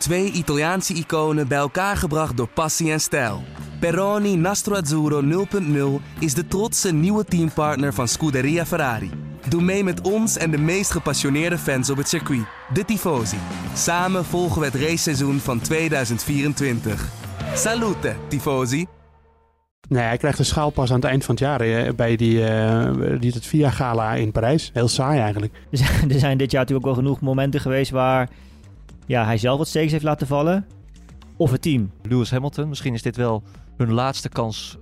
Twee Italiaanse iconen bij elkaar gebracht door passie en stijl. Peroni Nastro Azzurro 0.0 is de trotse nieuwe teampartner van Scuderia Ferrari. Doe mee met ons en de meest gepassioneerde fans op het circuit, de Tifosi. Samen volgen we het raceseizoen van 2024. Salute, Tifosi! Nee, hij krijgt een schaalpas aan het eind van het jaar bij die, eh, die het VIA Gala in Parijs. Heel saai eigenlijk. Er zijn, er zijn dit jaar natuurlijk ook wel genoeg momenten geweest waar ja, hij zelf wat steeks heeft laten vallen. Of het team. Lewis Hamilton, misschien is dit wel hun laatste kans,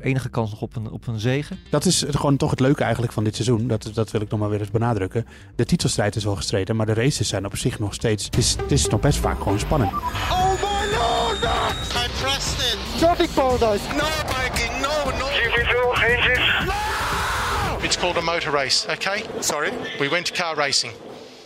enige kans nog op een, op een zegen. Dat is gewoon toch het leuke eigenlijk van dit seizoen. Dat, dat wil ik nog maar weer eens benadrukken. De titelstrijd is wel gestreden, maar de races zijn op zich nog steeds... Het is, het is nog best vaak gewoon spannend. Oh my lord! I pressed it. Traffic paradise. No biking, no, no. It's called a motor race, okay? Sorry? We went to car racing.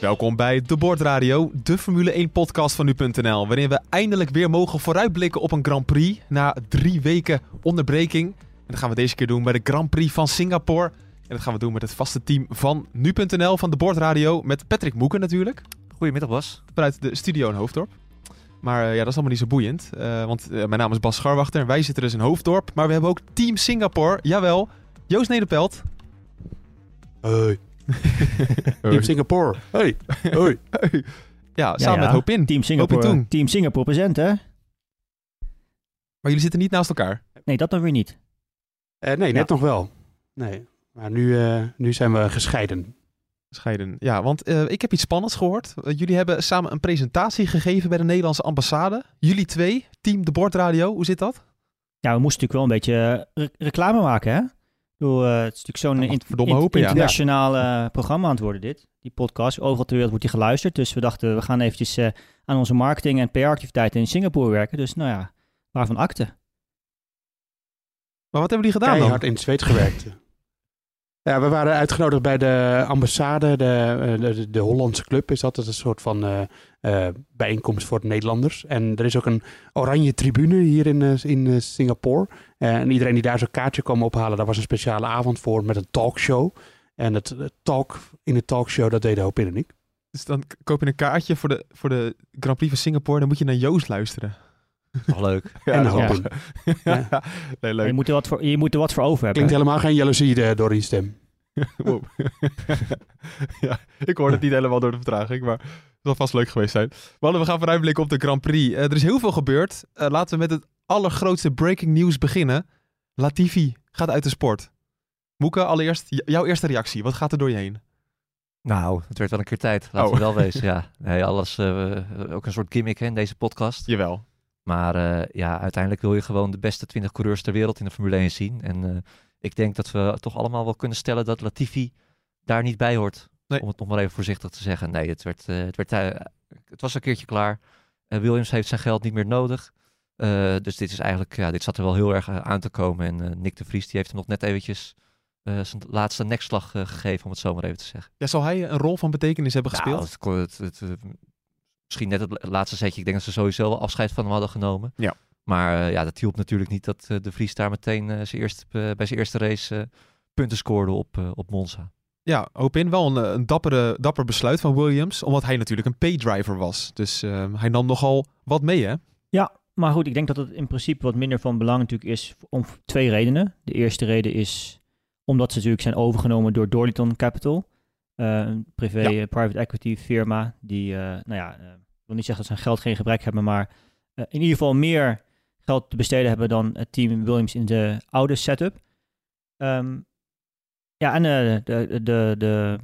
Welkom bij De Bordradio, de Formule 1 podcast van nu.nl, waarin we eindelijk weer mogen vooruitblikken op een Grand Prix na drie weken onderbreking. En dat gaan we deze keer doen bij de Grand Prix van Singapore. En dat gaan we doen met het vaste team van nu.nl, van De Bordradio, met Patrick Moeken natuurlijk, Goedemiddag Bas. vanuit de studio in Hoofddorp. Maar eh, ja, dat is allemaal niet zo boeiend, eh, want eh, mijn naam is Bas Scharwachter en wij zitten dus in Hoofddorp. Maar we hebben ook Team Singapore, jawel, Joost Nederpelt. Hey. Team Singapore. Hey. Hoi. Ja, samen ja. met Hopin. Team Singapore. Team Singapore present, hè? Maar jullie zitten niet naast elkaar. Nee, dat dan weer niet. Eh, nee, net nog wel. Nee, maar nu, eh, nu zijn we gescheiden. Scheiden. Ja, want eh, ik heb iets spannends gehoord. Eh, jullie hebben samen een presentatie gegeven bij de Nederlandse ambassade. Jullie twee, team De Bordradio. Hoe zit dat? Ja, we moesten natuurlijk wel een beetje re- reclame maken, hè? Bedoel, eh, het is natuurlijk zo'n in- verdomme in- hopen, ja. internationaal eh, programma aan het worden, dit. Die podcast. Overal ter wereld wordt die geluisterd. Dus we dachten, we gaan eventjes eh, aan onze marketing en PR-activiteiten in Singapore werken. Dus nou ja, waarvan akte. Maar wat hebben jullie gedaan Keihard dan? in het zweet gewerkt. Ja, we waren uitgenodigd bij de ambassade, de, de, de Hollandse club is dat. Dat is een soort van eh, eh, bijeenkomst voor de Nederlanders. En er is ook een oranje tribune hier in, in Singapore. Eh, en iedereen die daar zo'n kaartje kwam ophalen, daar was een speciale avond voor met een talkshow. En het, het talk in de talkshow, dat deden Hopin en ik. Dus dan koop je een kaartje voor de, voor de Grand Prix van Singapore. Dan moet je naar Joost luisteren. Nog leuk. en Hopin. Ja. nee, Maar leuk. Je moet, er wat voor, je moet er wat voor over hebben. Klinkt helemaal geen jaloezie eh, door die stem. Ja, ik hoorde het niet helemaal door de vertraging, maar zal vast leuk geweest zijn. Maar we gaan vooruitblikken op de Grand Prix. Eh, er is heel veel gebeurd. Eh, laten we met het allergrootste breaking news beginnen. Latifi gaat uit de sport. Moeke, allereerst jouw eerste reactie. Wat gaat er door je heen? Nou, het werd wel een keer tijd. Laten Oh. we wel wezen. Ja, nee, alles eh, ook een soort gimmick hè, in deze podcast. Jawel. Maar ja, uiteindelijk wil je gewoon de beste 20 coureurs ter wereld in de Formule 1 zien. En ik denk dat we toch allemaal wel kunnen stellen dat Latifi daar niet bij hoort. Nee. Om het nog maar even voorzichtig te zeggen. Nee, het, werd, eh, het, werd, eh, het was een keertje klaar. Eh, Williams heeft zijn geld niet meer nodig. Dus dit is eigenlijk, ja, dit zat er wel heel erg aan te komen. En Nick de Vries die heeft hem nog net eventjes zijn laatste nekslag gegeven, om het zo maar even te zeggen. Ja, zal hij een rol van betekenis hebben gespeeld? Nou, het, kon- het, het, misschien net het laatste setje. Ik denk dat ze sowieso wel afscheid van hem hadden genomen. Ja. Maar ja, dat hielp natuurlijk niet dat de Vries daar meteen zijn eerste, bij zijn eerste race punten scoorde op, op Monza. Ja, Hopin wel een, eh, een dappere, dapper besluit van Williams. Omdat hij natuurlijk een paydriver was. Dus eh, hij nam nogal wat mee, hè? Maar goed, ik denk dat het in principe wat minder van belang natuurlijk is om twee redenen. De eerste reden is omdat ze natuurlijk zijn overgenomen door Dorliton Capital. eh, een privé Ja. eh, private equity firma die, nou ja, ik wil niet zeggen dat ze aan geld geen gebrek hebben, maar in ieder geval meer geld te besteden hebben dan het team Williams in de oude setup. Ehm, ja, en eh, de, de, de,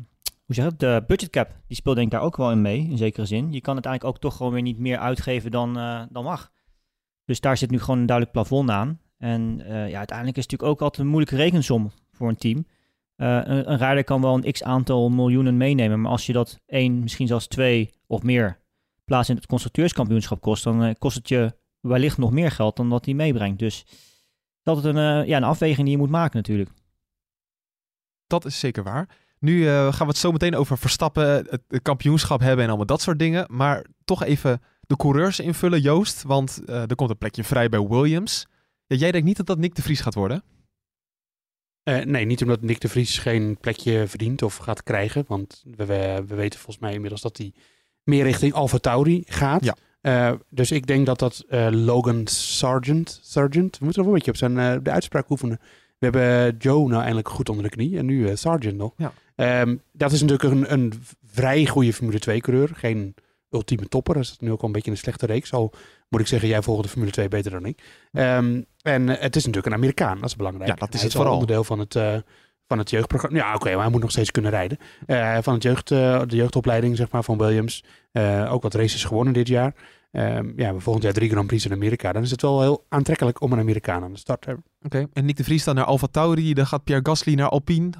hoe zeg het, de budget cap, die speelt denk ik daar ook wel in mee, in zekere zin. Je kan uiteindelijk ook toch gewoon weer niet meer uitgeven dan, eh, dan mag. Dus daar zit nu gewoon een duidelijk plafond aan. En eh, ja, uiteindelijk is het natuurlijk ook altijd een moeilijke rekensom voor een team. Een, een rijder kan wel een x aantal miljoenen meenemen, maar als je dat één, misschien zelfs twee of meer plaats in het constructeurskampioenschap kost, dan kost het je wellicht nog meer geld dan dat hij meebrengt. Dus dat is een, ja, een afweging die je moet maken natuurlijk. Dat is zeker waar. Nu eh, gaan we het zo meteen over Verstappen, het, het kampioenschap hebben en allemaal dat soort dingen. Maar toch even de coureurs invullen, Joost. Want eh, er komt een plekje vrij bij Williams. Ja, jij denkt niet dat dat Nick de Vries gaat worden? Eh, nee, niet omdat Nick de Vries geen plekje verdient of gaat krijgen. Want we, we, we weten volgens mij inmiddels dat hij meer richting Alfa Tauri gaat. Ja. Dus ik denk dat dat Logan Sargent, Sargent, we moeten nog een beetje op zijn de uitspraak oefenen. We hebben Joe nou eindelijk goed onder de knie en nu eh, Sargent nog. Ja. Ehm, dat is natuurlijk een, een vrij goede Formule 2 coureur. Geen ultieme topper. Dat is nu ook al een beetje een slechte reeks. Al moet ik zeggen, jij volgt de Formule 2 beter dan ik. Ehm, en eh, het is natuurlijk een Amerikaan, dat is belangrijk. Ja, dat is het al vooral. onderdeel van het, eh, van het jeugdprogramma. Ja, oké, maar hij moet nog steeds kunnen rijden. Eh, van het jeugd, eh, de jeugdopleiding zeg maar, van Williams. Eh, ook wat races gewonnen dit jaar. Ehm, ja, we volgend jaar drie Grand Prix in Amerika. Dan is het wel heel aantrekkelijk om een Amerikaan aan de start te hebben. Oké, en Nick de Vries dan naar Alfa Tauri. Dan gaat Pierre Gasly naar Alpine.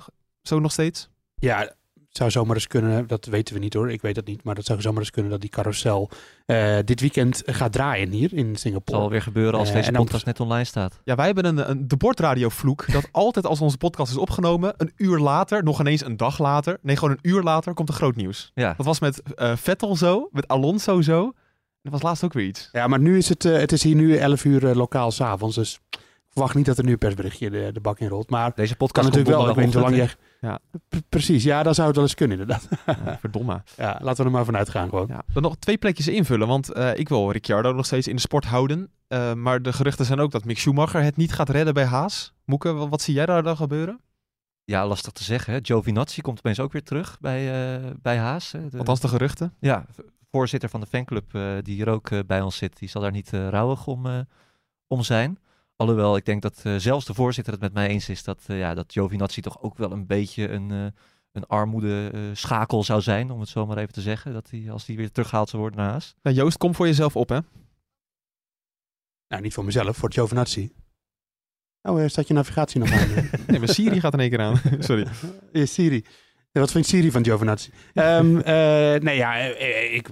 Zo nog steeds? Ja, zou zomaar eens kunnen, dat weten we niet hoor, ik weet dat niet, maar dat zou zomaar eens kunnen dat die carousel eh, dit weekend gaat draaien hier in Het Singapore. zal weer gebeuren als Eh, deze podcast net online staat. Ja, wij hebben een, een de bordradio vloek. Dat altijd als onze podcast is opgenomen, een uur later, nog ineens een dag later. Nee, gewoon een uur later komt er groot nieuws. Ja, Dat was met eh, Vettel zo, met Alonso zo. En dat was laatst ook weer iets. Ja, maar nu is het, eh, het is hier nu 11 uur eh, lokaal s'avonds, dus verwacht niet dat er nu een persberichtje de, de bak in rolt. Maar deze kan podcast natuurlijk wel, ik weet niet hoe lang jij... Ja. Precies, ja, dan zou het wel eens kunnen inderdaad. Ja, verdomme. ja, laten we er maar vanuit gaan gewoon. Ja. Dan nog twee plekjes invullen, want eh, ik wil Ricciardo nog steeds in de sport houden. Eh, maar de geruchten zijn ook dat Mick Schumacher het niet gaat redden bij Haas. Moeke, wat, wat zie jij daar dan gebeuren? Ja, lastig te zeggen. Hè? Giovinazzi komt opeens ook weer terug bij, eh, bij Haas. hè. De- Althans de geruchten. Ja, voorzitter van de fanclub eh, die hier ook bij ons zit, die zal daar niet rouwig om, eh, om zijn. Alhoewel, ik denk dat eh, zelfs de voorzitter het met mij eens is dat, eh, ja, dat Giovinazzi toch ook wel een beetje een, eh, een armoede eh, schakel zou zijn, om het zo maar even te zeggen. Dat hij, als hij weer teruggehaald zou worden naar Haas. Nou, Joost, kom voor jezelf op, hè? Nou, niet voor mezelf, voor Giovinazzi. Oh, staat je navigatie nog aan? Nee, maar Siri gaat in één keer aan. Sorry. Siri. Wat vindt Siri van Giovinazzi? Eh, nee, ja, eh, eh, ik,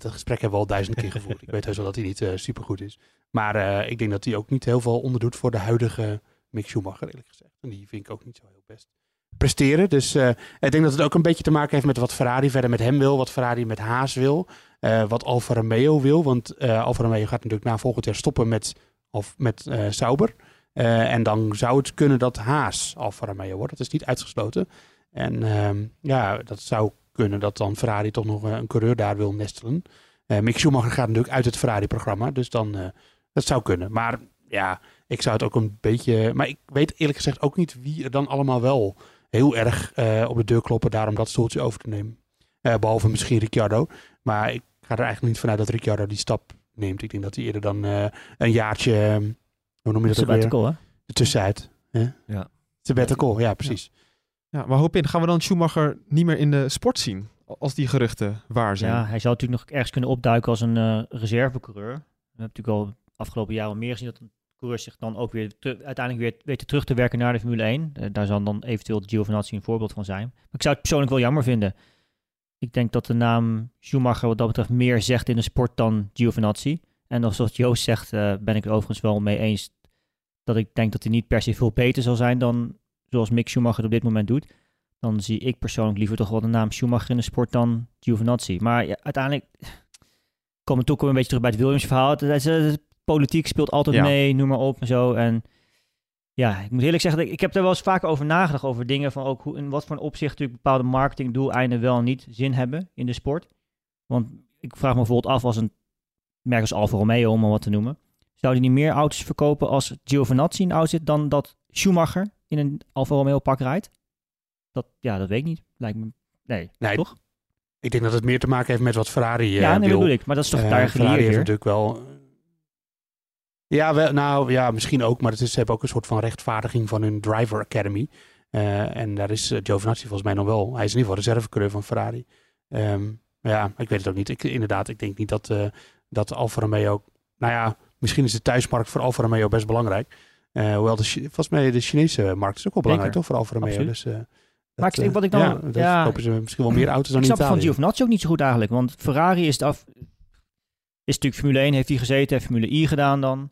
dat gesprek hebben we al duizend keer gevoerd. Ik weet heus wel dat hij niet super supergoed is. Maar ik denk dat hij ook niet heel veel onderdoet voor de huidige Mick Schumacher, eerlijk gezegd. En die vind ik ook niet zo heel best presteren. Dus ik denk dat het ook een beetje te maken heeft met wat Ferrari verder met hem wil. Wat Ferrari met Haas wil. wat Alfa Romeo wil. Want Alfa Romeo gaat natuurlijk na volgend jaar stoppen met, of met Sauber. En dan zou het kunnen dat Haas Alfa Romeo wordt. Dat is niet uitgesloten. En ehm, ja, dat zou kunnen dat dan Ferrari toch nog eh, een coureur daar wil nestelen. Eh Mick Schumacher gaat natuurlijk uit het Ferrari-programma. Dus dan, eh, dat zou kunnen. Maar ja, ik zou het ook een beetje... Maar ik weet eerlijk gezegd ook niet wie er dan allemaal wel heel erg eh, op de deur kloppen daar om dat stoeltje over te nemen. Eh, behalve misschien Ricciardo. Maar ik ga er eigenlijk niet vanuit dat Ricciardo die stap neemt. Ik denk dat hij eerder dan een jaartje... hoe noem je dat? Sabbatical, hè? Tussenuit. Hè? Ja. Sabbatical, ja precies. Ja, maar hoop in, gaan we dan Schumacher niet meer in de sport zien? Als die geruchten waar zijn. Ja, hij zou natuurlijk nog ergens kunnen opduiken als een eh, reservecoureur. We hebben natuurlijk al afgelopen jaren meer gezien dat een coureur zich dan ook weer te- uiteindelijk weer weet terug te werken naar de Formule 1. Eh, daar zal dan eventueel Giovinazzi een voorbeeld van zijn. Maar ik zou het persoonlijk wel jammer vinden. Ik denk dat de naam Schumacher wat dat betreft meer zegt in de sport dan Giovinazzi. En als zoals Joost zegt, eh, ben ik er overigens wel mee eens dat ik denk dat hij niet per se veel beter zal zijn dan zoals Mick Schumacher op dit moment doet. Dan zie ik persoonlijk liever toch wel de naam Schumacher in de sport dan Giovinazzi. Maar ja, uiteindelijk komen we toch een beetje terug bij het Williams verhaal. Het, het- het- politiek speelt altijd Ja. mee, noem maar op en zo. En ja, ik moet eerlijk zeggen, ik, ik heb er wel eens vaker over nagedacht. Over dingen van ook hoe, in wat voor een opzicht natuurlijk bepaalde marketingdoeleinden wel en niet zin hebben in de sport. Want ik vraag me bijvoorbeeld af als een merk als Alfa Romeo, om maar wat te noemen. Zou die niet meer auto's verkopen als Giovinazzi in auto zit dan dat Schumacher in een Alfa Romeo pak rijdt? Dat, ja, dat weet ik niet. Lijkt me... Nee, Nee, toch? Ik denk dat het meer te maken heeft met wat Ferrari eh, ja, nee, dat wil. bedoel ik. Maar dat is toch Eh, daar Ferrari heeft weer? natuurlijk wel... Ja, wel, nou ja, misschien ook. Maar het is, ze hebben ook een soort van rechtvaardiging van hun Driver Academy. Eh, en daar is uh, Giovinazzi volgens mij nog wel. Hij is in ieder geval reservecoureur van Ferrari. Maar ja, ik weet het ook niet. Ik, inderdaad, ik denk niet dat, eh dat Alfa Romeo... Nou ja, misschien is de thuismarkt voor Alfa Romeo best belangrijk. Eh, hoewel, de, volgens mij de Chinese markt is ook wel belangrijk, toch? Voor Alfa Romeo. Absoluut. Dus, eh, Maar ik- eh, wat ik dan- Ja, dan ja. verkopen ze misschien wel meer auto's dan ik snap van Italië. Giovinazzi ook niet zo goed eigenlijk. Want Ferrari is het af... Is natuurlijk Formule 1, heeft hij gezeten, heeft Formule I gedaan dan.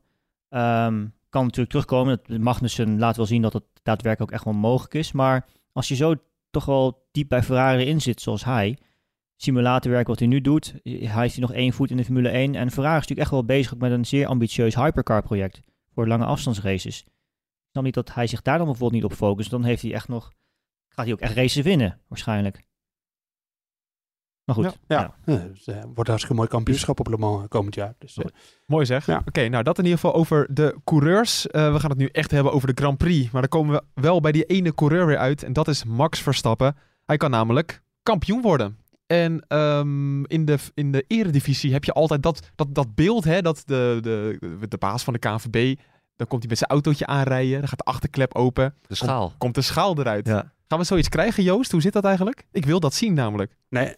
Ehm, kan natuurlijk terugkomen. Magnussen laat wel zien dat het daadwerkelijk ook echt wel mogelijk is. Maar als je zo toch wel diep bij Ferrari in zit, zoals hij... Simulatorwerk wat hij nu doet, hij heeft nog één voet in de Formule 1. En Ferrari is natuurlijk echt wel bezig met een zeer ambitieus hypercar project. Voor lange afstandsraces. Ik snap niet dat hij zich daar dan bijvoorbeeld niet op focust. Dan heeft hij echt nog... Gaat hij ook echt races winnen, waarschijnlijk. Maar goed, Ja, ja. ja. dus, eh, wordt een hartstikke mooi kampioenschap op Le Mans eh, komend jaar. Dus, eh, Mooi zeg. Ja. Oké, nou dat in ieder geval over de coureurs. Eh, we gaan het nu echt hebben over de Grand Prix. Maar dan komen we wel bij die ene coureur weer uit. En dat is Max Verstappen. Hij kan namelijk kampioen worden. En ehm, in, de, in de eredivisie heb je altijd dat, dat, dat beeld, hè, dat de, de, de baas van de KNVB, dan komt hij met zijn autootje aanrijden, dan gaat de achterklep open, De schaal. komt de schaal eruit. Ja. Gaan we zoiets krijgen, Joost? Hoe zit dat eigenlijk? Ik wil dat zien namelijk. nee,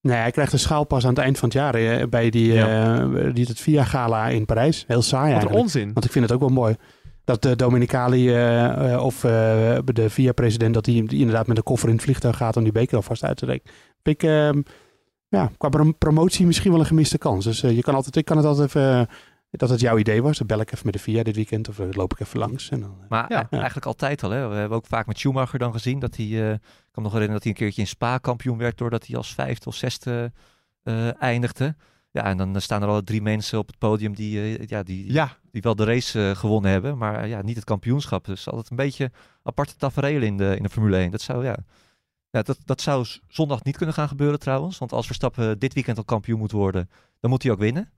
nee, hij krijgt een schaal pas aan het eind van het jaar eh, bij die, eh, die het VIA Gala in Parijs. Heel saai Wat een eigenlijk. onzin. Want ik vind het ook wel mooi. Dat de Dominicali eh, eh, of eh, de VIA-president, dat die inderdaad met een koffer in het vliegtuig gaat om die beker alvast uit te reiken. Ik, ehm, ja, qua prom- promotie misschien wel een gemiste kans. Dus eh, je kan altijd, ik kan het altijd even, eh, dat het jouw idee was. Dan bel ik even met de VIA dit weekend of eh, loop ik even langs. En dan, Maar Ja. e- eigenlijk altijd al. Hè. We hebben ook vaak met Schumacher dan gezien dat hij... eh, ik kan me nog herinneren dat hij een keertje in Spa kampioen werd... doordat hij als vijfde of zesde eh, eindigde. Ja, en dan staan er al drie mensen op het podium die, ja, die, Ja, die wel de race eh, gewonnen hebben, maar ja, niet het kampioenschap. Dus altijd een beetje aparte tafereel in de, in de Formule 1. Dat zou, ja, ja dat, dat zou zondag niet kunnen gaan gebeuren trouwens. Want als Verstappen dit weekend al kampioen moet worden, dan moet hij ook winnen.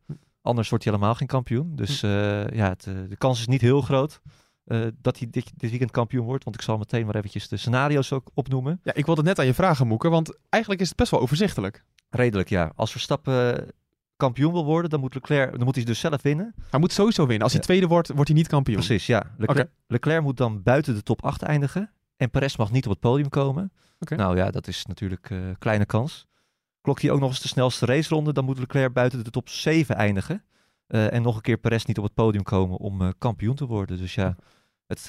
Anders wordt hij helemaal geen kampioen. Dus eh, ja, het, eh, de kans is niet heel groot eh, dat hij dit, dit weekend kampioen wordt. Want ik zal meteen maar eventjes de scenario's ook opnoemen. ja, ik wilde het net aan je vragen, Moeke, want eigenlijk is het best wel overzichtelijk. Redelijk, ja. Als Verstappen kampioen wil worden, dan moet Leclerc, dan moet hij dus zelf winnen. Hij moet sowieso winnen. Als hij Ja. tweede wordt, wordt hij niet kampioen. Precies, ja. Leclerc, Leclerc moet dan buiten de top 8 eindigen. En Perez mag niet op het podium komen. Nou ja, dat is natuurlijk eh kleine kans. Klokt hij ook nog eens de snelste raceronde, dan moet Leclerc buiten de top 7 eindigen. Eh, en nog een keer Perez niet op het podium komen om eh, kampioen te worden. Dus ja, het,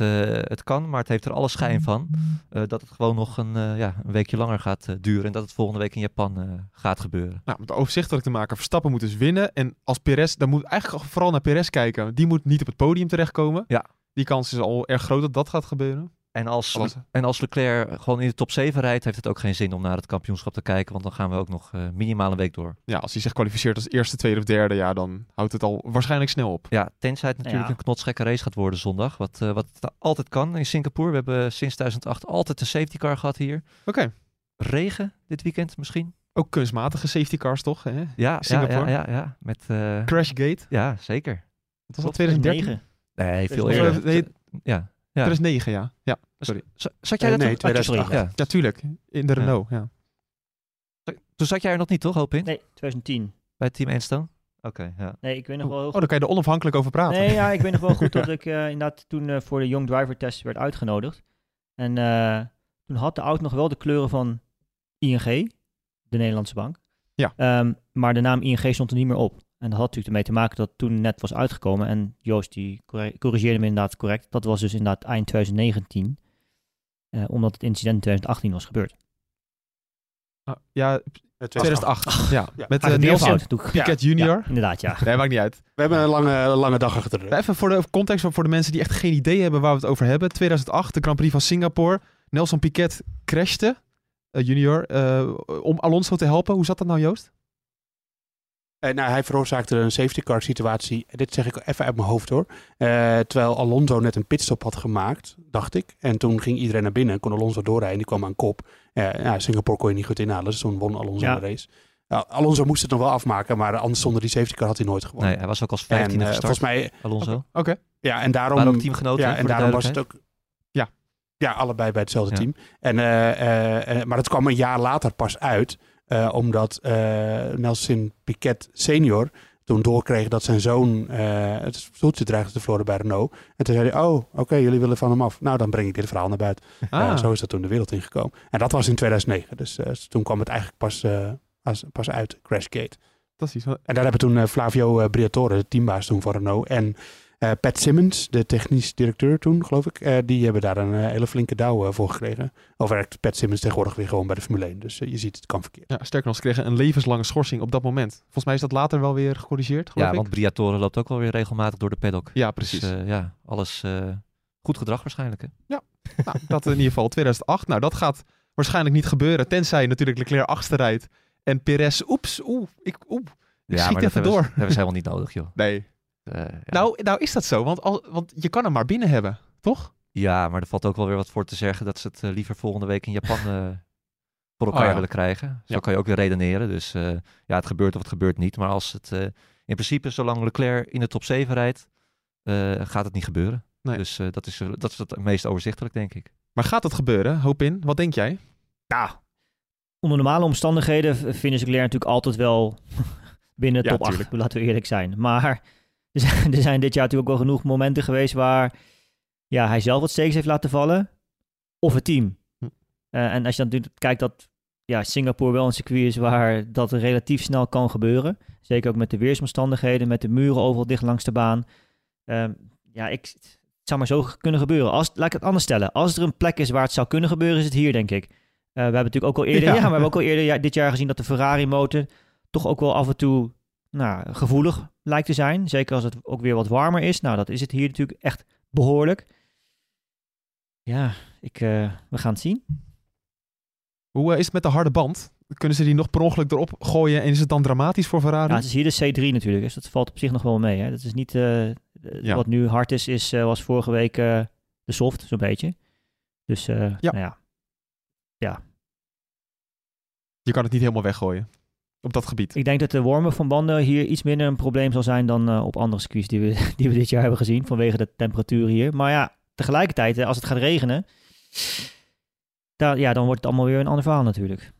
het kan, maar het heeft er alle schijn van dat het gewoon nog een, ja, een weekje langer gaat duren. En dat het volgende week in Japan gaat gebeuren. Nou, om het overzichtelijk te maken, Verstappen moet dus winnen. En als Perez, dan moet eigenlijk vooral naar Perez kijken. Die moet niet op het podium terechtkomen. Ja. Die kans is al erg groot dat dat gaat gebeuren. En als, Alles- en als Leclerc gewoon in de top 7 rijdt, heeft het ook geen zin om naar het kampioenschap te kijken. Want dan gaan we ook nog eh, minimaal een week door. Ja, als hij zich kwalificeert als eerste, tweede of derde, ja, dan houdt het al waarschijnlijk snel op. Ja, tenzij het natuurlijk Ja. een knotsgekke race gaat worden zondag. Wat, eh, wat het altijd kan in Singapore. We hebben sinds 2008 altijd een safety car gehad hier. Oké. Regen dit weekend misschien? Ook kunstmatige safety cars, toch? Hè? Ja, Singapore? ja, ja, ja. Met, eh, Crashgate. ja, zeker. Dat was al 2013? 2009. Nee, veel eerder. nee, Ja. ja. 2009, ja. Ja, sorry. Zat jij Eh, dat nee, toen? Sorry, 2008. ja. ja, tuurlijk. In de. Renault, ja. Toen zat jij er nog niet, toch, hoop in? Nee, 2010. Bij Team Enstone? Oké, ja. Nee, ik weet nog wel heel Oh, daar kan je er onafhankelijk over praten. Nee, ja, ik weet nog wel goed dat ik eh, inderdaad toen eh, voor de Young Driver Test werd uitgenodigd. En eh, toen had de auto nog wel de kleuren van ING, de Nederlandse bank. Ja. Ehm, maar de naam ING stond er niet meer op. En dat had natuurlijk ermee te maken dat het toen net was uitgekomen. En Joost die corrigeerde me inderdaad correct. Dat was dus inderdaad eind 2019. Eh, omdat het incident in 2018 was gebeurd. Ah, ja, eh, 2008. Ja, Ja. met uh, meer Nelson Piquet Junior. Ja, inderdaad, ja. Nee, maakt niet uit. We hebben een lange, lange dag achter de rug. Even voor de context, voor de mensen die echt geen idee hebben waar we het over hebben. 2008, de Grand Prix van Singapore. Nelson Piquet crashte, eh, junior, eh, om Alonso te helpen. Hoe zat dat nou, Joost? Eh, nou, hij veroorzaakte een safety car situatie. Dit zeg ik even uit mijn hoofd hoor. Eh, terwijl Alonso net een pitstop had gemaakt, dacht ik. En toen ging iedereen naar binnen en kon Alonso doorrijden. Die kwam aan kop. Eh, ja, Singapore kon je niet goed inhalen, dus toen won Alonso Ja. de race. Nou, Alonso moest het nog wel afmaken, maar anders zonder die safety car had hij nooit gewonnen. Nee, hij was ook als en 15e eh, gestart, volgens mij, Alonso. Oké. ja, en daarom... Ook teamgenoten, Ja, en daarom was het ook... Ja. Ja, allebei bij hetzelfde Ja. team. En, eh, eh, eh, maar het kwam een jaar later pas uit, eh, omdat eh, Nelson Piquet senior toen doorkreeg dat zijn zoon eh, het stoeltje dreigde te verloren bij Renault. En toen zei hij, oh, oké, jullie willen van hem af. Nou, dan breng ik dit verhaal naar buiten. Ah, zo is dat toen de wereld ingekomen. En dat was in 2009. Dus toen kwam het eigenlijk pas, als- pas uit, Crashgate. fantastisch. En daar hebben toen Flavio Briatore, de teambaas toen van Renault, en eh, Pat Simmons, de technisch directeur toen, geloof ik, eh, die hebben daar een eh, hele flinke douw eh, voor gekregen. Al werkt Pat Simmons tegenwoordig weer gewoon bij de Formule 1. Dus je ziet, het kan verkeerd. Ja, sterker nog, ze kregen een levenslange schorsing op dat moment. Volgens mij is dat later wel weer gecorrigeerd, geloof Ja, ik. want Briatore loopt ook wel weer regelmatig door de paddock. Ja, precies. Dus eh, ja, alles eh, goed gedrag waarschijnlijk. Hè? Nou, dat in ieder geval 2008. Nou, dat gaat waarschijnlijk niet gebeuren. Tenzij natuurlijk Leclerc achtste rijdt. En Perez, oeps, oeh, ik, oeh. Ik schiet maar even dat hebben ze- door. Dat hebben ze helemaal niet nodig, joh. Nee. Eh, ja. Nou, nou is dat zo, want, al, want je kan hem maar binnen hebben, toch? Ja, maar er valt ook wel weer wat voor te zeggen dat ze het eh, liever volgende week in Japan eh, voor elkaar Oh ja. willen krijgen. Zo Ja. kan je ook weer redeneren. Dus eh, ja, het gebeurt of het gebeurt niet. Maar als het eh, in principe, zolang Leclerc in de top 7 rijdt, eh, gaat het niet gebeuren. Nee. Dus eh, dat, is, dat is het meest overzichtelijk, denk ik. Maar gaat het gebeuren? Hoop in. Wat denk jij? Nou, onder normale omstandigheden vinden ze Leclerc natuurlijk altijd wel binnen de Ja, top 8. tuurlijk. Laten we eerlijk zijn. Maar er zijn, er zijn dit jaar natuurlijk ook wel genoeg momenten geweest waar ja, hij zelf wat steeks heeft laten vallen. Of het team. Hm. Eh, en als je dan natuurlijk kijkt dat ja, Singapore wel een circuit is waar dat relatief snel kan gebeuren. Zeker ook met de weersomstandigheden, met de muren overal dicht langs de baan. Ehm, ja, ik, het zou maar zo kunnen gebeuren. Als, laat ik het anders stellen. Als er een plek is waar het zou kunnen gebeuren, is het hier, denk ik. Eh, we hebben natuurlijk ook al eerder, Ja. ja. we hebben ook al eerder ja, dit jaar gezien dat de Ferrari-motor toch ook wel af en toe nou, gevoelig lijkt te zijn. Zeker als het ook weer wat warmer is. Nou, dat is het hier natuurlijk echt behoorlijk. Ja, ik, eh, we gaan het zien. Hoe eh, is het met de harde band? Kunnen ze die nog per ongeluk erop gooien en is het dan dramatisch voor Ferrari? Ja, het is hier de C3 natuurlijk, dus dat valt op zich nog wel mee. Hè? Dat is niet, eh, Ja. wat nu hard is, is was vorige week de soft, zo'n beetje. Dus eh, Ja. nou ja, Je kan het niet helemaal weggooien op dat gebied. ik denk dat de warmen van banden hier iets minder een probleem zal zijn dan eh, op andere circuits die we, die we dit jaar hebben gezien, vanwege de temperatuur hier. Maar ja, tegelijkertijd, als het gaat regenen, daar, ja, dan wordt het allemaal weer een ander verhaal natuurlijk.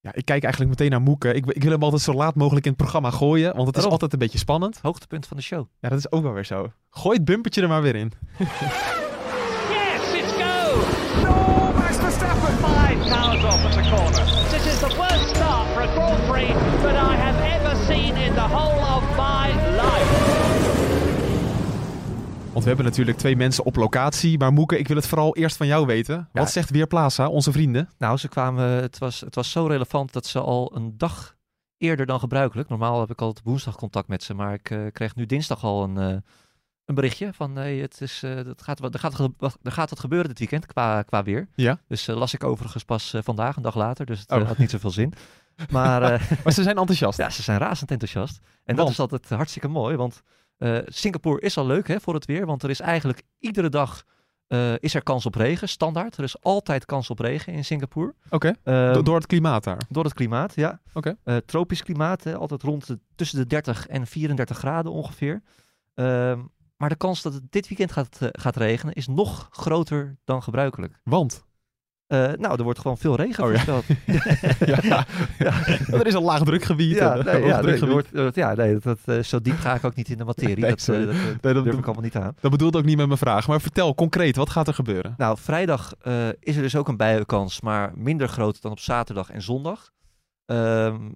Ja, ik kijk eigenlijk meteen naar Moeken. Ik, ik wil hem altijd zo laat mogelijk in het programma gooien, want het is altijd een beetje spannend. Hoogtepunt van de show. Ja, dat is ook wel weer zo. Gooi het bumpertje er maar weer in. Cars off at the corner. This is the worst start for a Grand Prix that I have ever seen in the whole of my life. Want we hebben natuurlijk twee mensen op locatie. Maar Moeke, ik wil het vooral eerst van jou weten. Wat Ja. zegt Weerplaza, onze vrienden? Nou, ze kwamen, het was, het was zo relevant dat ze al een dag eerder dan gebruikelijk. Normaal heb ik altijd woensdag contact met ze, maar ik eh, kreeg nu dinsdag al een, eh, een berichtje van nee, het is, eh, het gaat, wat- er, gaat, er gaat wat gebeuren dit weekend qua, qua weer. Ja. Dus eh, las ik overigens pas eh, vandaag, een dag later, dus het Oh. had niet zoveel zin. Maar Maar ze zijn enthousiast. ja, ze zijn razend enthousiast. En dat is altijd hartstikke mooi, want Singapore is al leuk hè, voor het weer, want er is eigenlijk iedere dag is er kans op regen, standaard. Er is altijd kans op regen in Singapore. Oké, Ehm, Do- door het klimaat daar. door het klimaat, ja. Oké. Tropisch klimaat, hè, altijd rond de, tussen de 30 en 34 graden ongeveer. Ehm, maar de kans dat het dit weekend gaat, eh, gaat regenen is nog groter dan gebruikelijk. Want? Eh, nou, er wordt gewoon veel regen Oh voorspeld. ja, ja. Er is een laagdrukgebied. Ja, nee, ja, nee, wordt, eh, ja, nee dat, zo diep ga ik ook niet in de materie. Nee, dat, sorry. dat, Nee, dat, durf ik allemaal niet aan. dat bedoelde ook niet met mijn vraag. Maar vertel concreet, wat gaat er gebeuren? Nou, vrijdag is er dus ook een buienkans, maar minder groot dan op zaterdag en zondag. Ehm,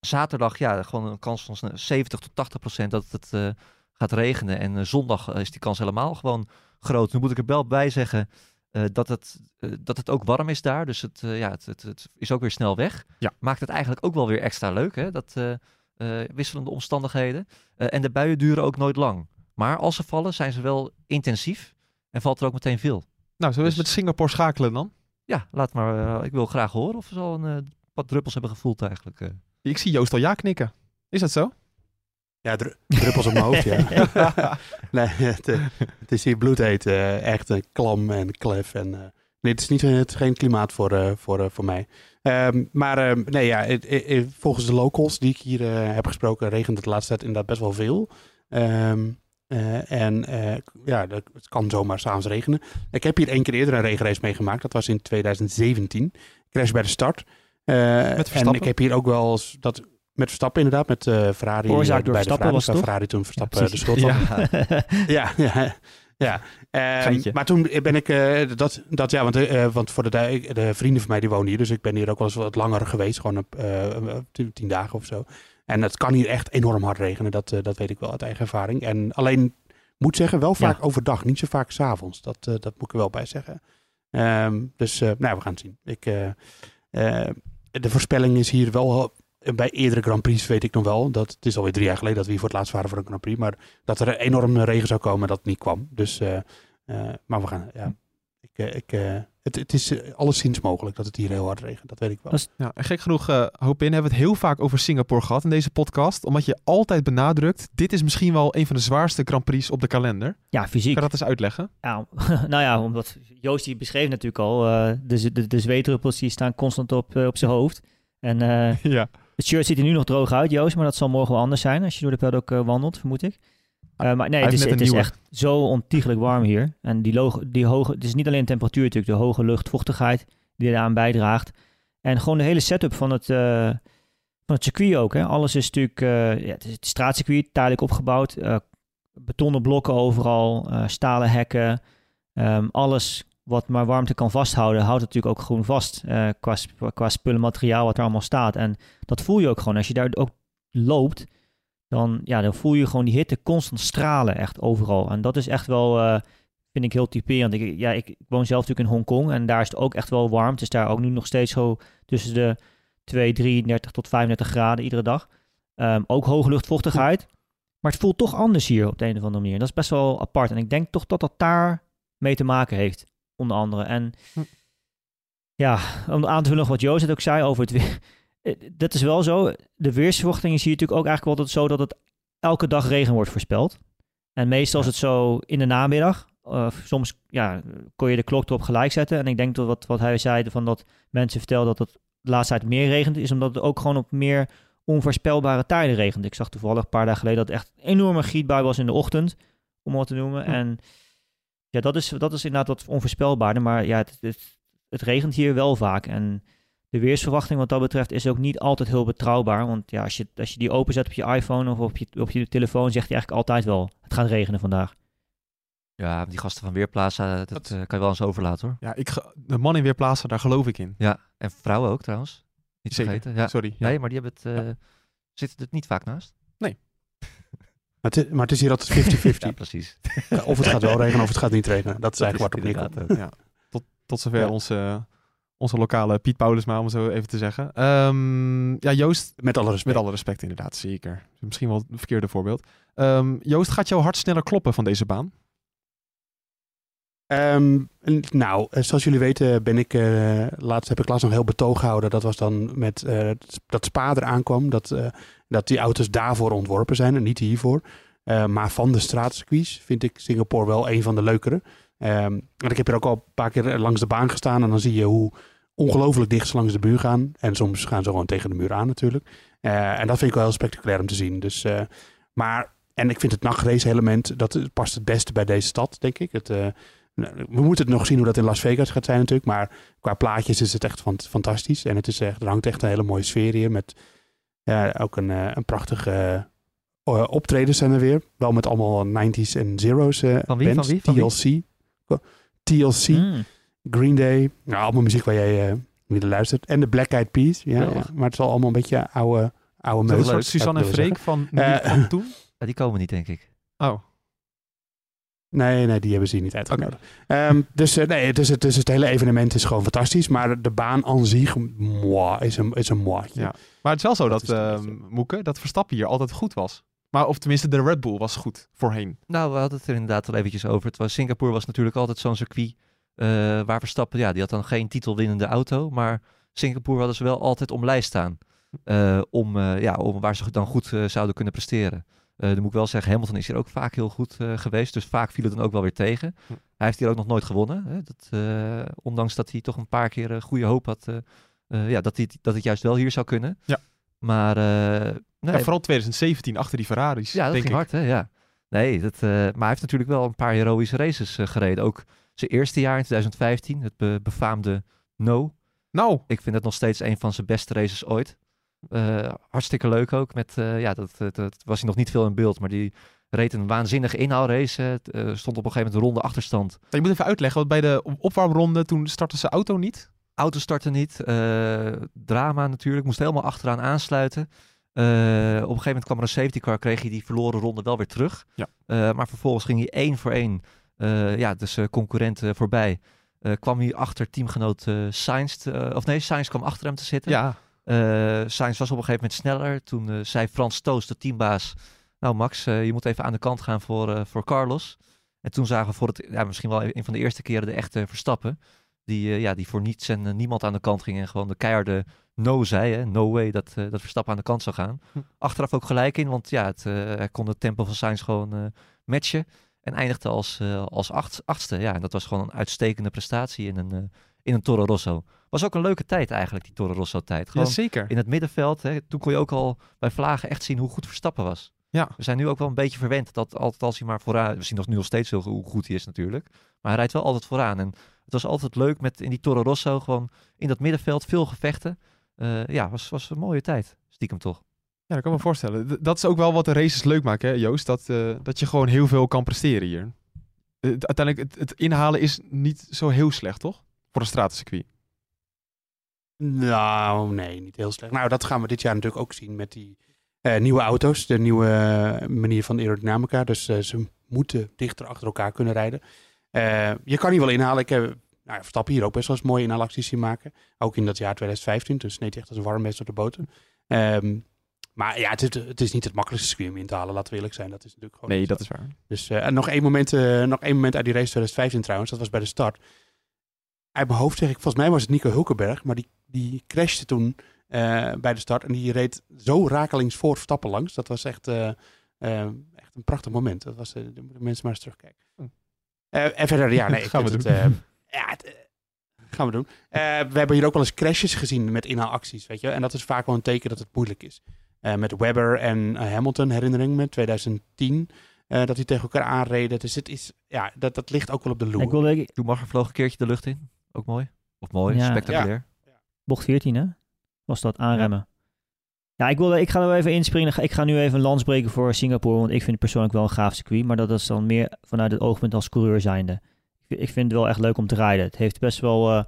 zaterdag, ja, gewoon een kans van zo'n 70 tot 80 procent dat het gaat regenen. En eh, zondag eh, is die kans helemaal gewoon groot. Nu moet ik er wel bij zeggen eh, dat, het, dat het ook warm is daar. Dus het, ja, het, het, het is ook weer snel weg. Ja. Maakt het eigenlijk ook wel weer extra leuk, hè? Dat wisselende omstandigheden. En de buien duren ook nooit lang. Maar als ze vallen, zijn ze wel intensief en valt er ook meteen veel. Nou, we eens Dus- met Singapore schakelen dan? Ja, laat maar. ik wil graag horen of we al een, wat druppels hebben gevoeld eigenlijk. Ik zie Joost al ja knikken. Is dat zo? Ja, dru- druppels op mijn hoofd, ja. nee, het, eh, het is hier bloedheet. eh, echt een klam en klef. En, eh, nee, het is, niet, het is geen klimaat voor, eh, voor, eh, voor mij. Ehm, maar ehm, nee, ja, volgens de locals die ik hier eh, heb gesproken, regent het de laatste tijd inderdaad best wel veel. Ehm, eh, en eh, ja, dat- het kan zomaar s'avonds regenen. Ik heb hier één keer eerder een regenrace meegemaakt. Dat was in 2017. Crash bij de start. Eh, en ik heb hier ook wel eens dat met Verstappen inderdaad, met eh Ferrari. Veroorzaakt eh, door bij de Verstappen Ferrari, was toch? Ferrari toen Verstappen Ja, de schuld. Ja. Ja, ja, ja. Ehm, Geintje. maar toen ben ik, eh, dat, dat ja, want, eh, want voor de, de vrienden van mij die wonen hier, dus ik ben hier ook wel eens wat langer geweest, gewoon op eh, tien, dagen of zo. En het kan hier echt enorm hard regenen, dat, eh, dat weet ik wel uit eigen ervaring. En alleen, moet zeggen, wel vaak overdag, niet zo vaak s'avonds. Dat, eh, dat moet ik er wel bij zeggen. Ehm, dus, eh, nou, we gaan het zien. Ik, eh, eh, de voorspelling is hier wel, eh, bij eerdere Grand Prix weet ik nog wel, dat het is alweer drie jaar geleden dat we hier voor het laatst waren voor een Grand Prix, maar dat er enorm regen zou komen, dat niet kwam. Dus, eh, eh, maar we gaan, ja, ik, eh, ik, eh, het, het is alleszins mogelijk dat het hier heel hard regent. Dat weet ik wel. Is- Ja, en gek genoeg, eh hoop in, hebben we het heel vaak over Singapore gehad in deze podcast. Omdat je altijd benadrukt, dit is misschien wel een van de zwaarste Grand Prix op de kalender. Ja, fysiek. Kan je dat eens uitleggen? Ja, nou ja, omdat Joost die beschreef natuurlijk al, eh, de, de, de zweetdruppels die staan constant op, op zijn hoofd. En eh, ja. Het shirt ziet er nu nog droog uit, Joost, maar dat zal morgen wel anders zijn als je door de paddock eh, wandelt, vermoed ik. Eh, maar nee, het is, het is echt zo ontiegelijk warm hier. En die, die hoge, het is niet alleen de temperatuur natuurlijk, de hoge luchtvochtigheid die eraan bijdraagt. En gewoon de hele setup van het, eh, van het circuit ook. Hè. Alles is natuurlijk, ja, het is het straatcircuit, tijdelijk opgebouwd. betonnen blokken overal, stalen hekken. Ehm, alles wat maar warmte kan vasthouden, houdt het natuurlijk ook gewoon vast eh, qua, qua spullen, materiaal wat er allemaal staat. En dat voel je ook gewoon. Als je daar ook loopt, dan, ja, dan voel je gewoon die hitte constant stralen echt overal. En dat is echt wel, eh, vind ik heel typerend. Ik, ja, ik, ik woon zelf natuurlijk in Hongkong en daar is het ook echt wel warm. Het is daar ook nu nog steeds zo tussen de 2, 33 tot 35 graden iedere dag. Ehm, ook hoge luchtvochtigheid. Maar het voelt toch anders hier op de een of andere manier. Dat is best wel apart. En ik denk toch dat dat daar mee te maken heeft, onder andere. En Hm. ja, om aan te vullen wat Joost het ook zei over het weer. Eh, Dat is wel zo. De weersverwachting is hier natuurlijk ook eigenlijk altijd zo dat het elke dag regen wordt voorspeld. En meestal is het zo in de namiddag. Uh, soms ja, kon je de klok erop gelijk zetten. En ik denk dat wat, wat hij zei, van dat mensen vertelden dat het de laatste tijd meer regent, is omdat het ook gewoon op meer onvoorspelbare tijden regent. Ik zag toevallig een paar dagen geleden dat het echt een enorme gietbui was in de ochtend, om wat te noemen. Hm. En ja, dat is, dat is inderdaad wat onvoorspelbaarder. Maar ja, het, het, het regent hier wel vaak. En de weersverwachting wat dat betreft is ook niet altijd heel betrouwbaar. Want ja, als je, als je die openzet op je iPhone of op je, op je telefoon, zegt hij eigenlijk altijd wel, het gaat regenen vandaag. Ja, die gasten van Weerplaza, dat, Dat- eh, kan je wel eens overlaten hoor. Ja, ik, de man in Weerplaatsen, daar geloof ik in. Ja, en vrouwen ook trouwens. Niet Zeker. vergeten. Ja. Sorry. Ja. Nee, maar die hebben het, eh, zitten er niet vaak naast. Maar het, is- maar het is hier altijd 50-50. Ja, precies. of het gaat wel regenen of het gaat niet regenen. Dat is eigenlijk waar het op neerkomt. inderdaad ook. Ja. Tot, tot zover Ja. onze, onze lokale Piet Paulusma, om het zo even te zeggen. Ehm, ja, Joost, Met alle respect. met alle respect inderdaad, zeker. Misschien wel het verkeerde voorbeeld. Ehm, Joost, gaat jouw hart sneller kloppen van deze baan? Ehm, nou, eh, zoals jullie weten ben ik, eh, laatst heb ik laatst nog heel betoog gehouden. Dat was dan met eh, dat Spa eraan kwam. Dat, eh, dat die auto's daarvoor ontworpen zijn en niet hiervoor. Eh, maar van de straatcircuits vind ik Singapore wel een van de leukere. Ehm, en ik heb hier ook al een paar keer langs de baan gestaan. En dan zie je hoe ongelooflijk dicht ze langs de muur gaan. En soms gaan ze gewoon tegen de muur aan natuurlijk. Eh, en dat vind ik wel heel spectaculair om te zien. Dus, eh, maar, en ik vind het nachtrace element, dat past het beste bij deze stad, denk ik. Het, nou, we moeten het nog zien hoe dat in Las Vegas gaat zijn natuurlijk. Maar qua plaatjes is het echt fant- fantastisch. En het, is er hangt echt een hele mooie sfeer hier. Met ja, ook een, eh, een prachtige eh, optredens zijn er weer. Wel met allemaal 90s en zeros eh Van wie, van bands. wie, van wie? TLC. TLC, Mm. Green Day. Nou, allemaal muziek waar jij eh niet naar luistert. En de Black Eyed Peas. Ja, ja. Maar het is al allemaal een beetje oude, oude een meuk, soort Suzanne en Freek van, van toen? Ja, die komen niet, denk ik. Oh, Nee, nee, die hebben ze hier niet uitgenodigd. Ehm, dus eh, nee, dus, het, dus het hele evenement is gewoon fantastisch. Maar de baan aan zich moi, is een, is een moitje. Ja. maar het is wel zo Dat dat, ehm. Moeke, dat Verstappen hier altijd goed was. Maar of tenminste de Red Bull was goed voorheen. Nou, we hadden het er inderdaad al eventjes over. Het was, Singapore was natuurlijk altijd zo'n circuit eh, waar Verstappen, ja, die had dan geen titelwinnende auto, maar Singapore hadden ze wel altijd om lijst staan. eh, om, eh, ja, om waar ze dan goed zouden kunnen presteren. Eh dan moet ik wel zeggen, Hamilton is hier ook vaak heel goed eh, geweest, dus vaak viel het dan ook wel weer tegen. Hm. Hij heeft hier ook nog nooit gewonnen, hè? Dat, eh, ondanks dat hij toch een paar keer goede hoop had, ja, dat, hij, dat het juist wel hier zou kunnen. Ja. Maar nee, Ja, vooral 2017 achter die Ferraris, ja, dat denk ging ik. hard, hè? Ja. Nee, dat, maar hij heeft natuurlijk wel een paar heroïsche races gereden. Ook zijn eerste jaar in 2015, het be- befaamde No. Nou, Ik vind het nog steeds een van zijn beste races ooit. Eh, hartstikke leuk ook. Met, eh, ja, dat, dat, dat was hij nog niet veel in beeld, maar die reed een waanzinnige inhaalrace. eh, eh, stond op een gegeven moment een ronde achterstand. je moet even uitleggen, want bij de op- opwarmronde toen startte zijn auto niet. Auto startte niet. eh, drama natuurlijk. Moest helemaal achteraan aansluiten. Eh, op een gegeven moment kwam er een safety car. Kreeg hij die verloren ronde wel weer terug. Ja. Eh, maar vervolgens ging hij één voor één. eh, ja, dus eh, concurrenten voorbij. Eh, kwam hij achter teamgenoot eh Sainz. eh, of nee, Sainz kwam achter hem te zitten. Ja, Eh, Sainz was op een gegeven moment sneller. Toen eh, zei Frans Toos, de teambaas... Nou Max, eh, je moet even aan de kant gaan voor, eh, voor Carlos. En toen zagen we voor het, ja, misschien wel een van de eerste keren de echte Verstappen. Die, eh, ja, die voor niets en eh, niemand aan de kant ging en gewoon de keiharde no zei. Hè? No way dat, eh, dat Verstappen aan de kant zou gaan. Hm. Achteraf ook gelijk in, want ja, het, eh, hij kon het tempo van Sainz gewoon eh, matchen. En eindigde als, eh, als acht, achtste. Ja, en dat was gewoon een uitstekende prestatie in een, eh, in een Toro Rosso. Was ook een leuke tijd eigenlijk, die Toro Rosso tijd. Gewoon Jazeker. in het middenveld, hè, toen kon je ook al bij Vlagen echt zien hoe goed Verstappen was. Ja. We zijn nu ook wel een beetje verwend dat altijd als hij maar vooraan... We zien nog nu nog steeds heel goed hoe goed hij is natuurlijk. Maar hij rijdt wel altijd vooraan. En het was altijd leuk met in die Toro Rosso gewoon in dat middenveld veel gevechten. Eh, ja, was, was een mooie tijd. Stiekem toch. Ja, dat kan ik me voorstellen. Dat is ook wel wat de races leuk maken, hè, Joost. Dat, eh, dat je gewoon heel veel kan presteren hier. Eh, uiteindelijk, het, het inhalen is niet zo heel slecht, toch? Voor een stratencircuit. Nou, nee, niet heel slecht. Nou, dat gaan we dit jaar natuurlijk ook zien met die eh, nieuwe auto's. De nieuwe eh, manier van aerodynamica. Dus eh, ze moeten dichter achter elkaar kunnen rijden. Je kan hier wel inhalen. Ik heb nou, Verstappen hier ook best wel eens mooie inhaalacties zien maken. Ook in dat jaar 2015. Dus hij echt als een warm mes op de boter. Ehm, maar ja, het is, het is niet het makkelijkste circuit om in te halen. Laten we eerlijk zijn. Dat is natuurlijk gewoon Nee, dat is waar. Dus en nog één, moment, eh, nog één moment uit die race 2015 trouwens. Dat was bij de start. Uit mijn hoofd zeg ik, volgens mij was het Nico Hulkenberg. Maar die, die crashte toen eh, bij de start. En die reed zo rakelings voor Verstappen langs. Dat was echt, eh, eh, echt een prachtig moment. Dat was, daar moeten mensen maar eens terugkijken. Eh, en verder, ja, nee. ik Gaan we. Het, eh, ja, het, gaan we doen. Eh, we hebben hier ook wel eens crashes gezien met inhaalacties, weet je. En dat is vaak wel een teken dat het moeilijk is. Eh, met Webber en Hamilton, herinnering me, 2010. eh, dat die tegen elkaar aanreden. Dus het is, ja, dat, dat ligt ook wel op de loer. Ik wilde, Toen mag er vloog een keertje de lucht in. Ook mooi. Of mooi, Ja. spectaculair. bocht 14 hè? Was dat aanremmen. Ja, ik, wilde, ik ga er wel even inspringen. Ik ga nu even een lans breken voor Singapore. Want ik vind het persoonlijk wel een gaaf circuit. Maar dat is dan meer vanuit het oogpunt als coureur zijnde. Ik, vind- ik vind het wel echt leuk om te rijden. Het heeft best wel eh,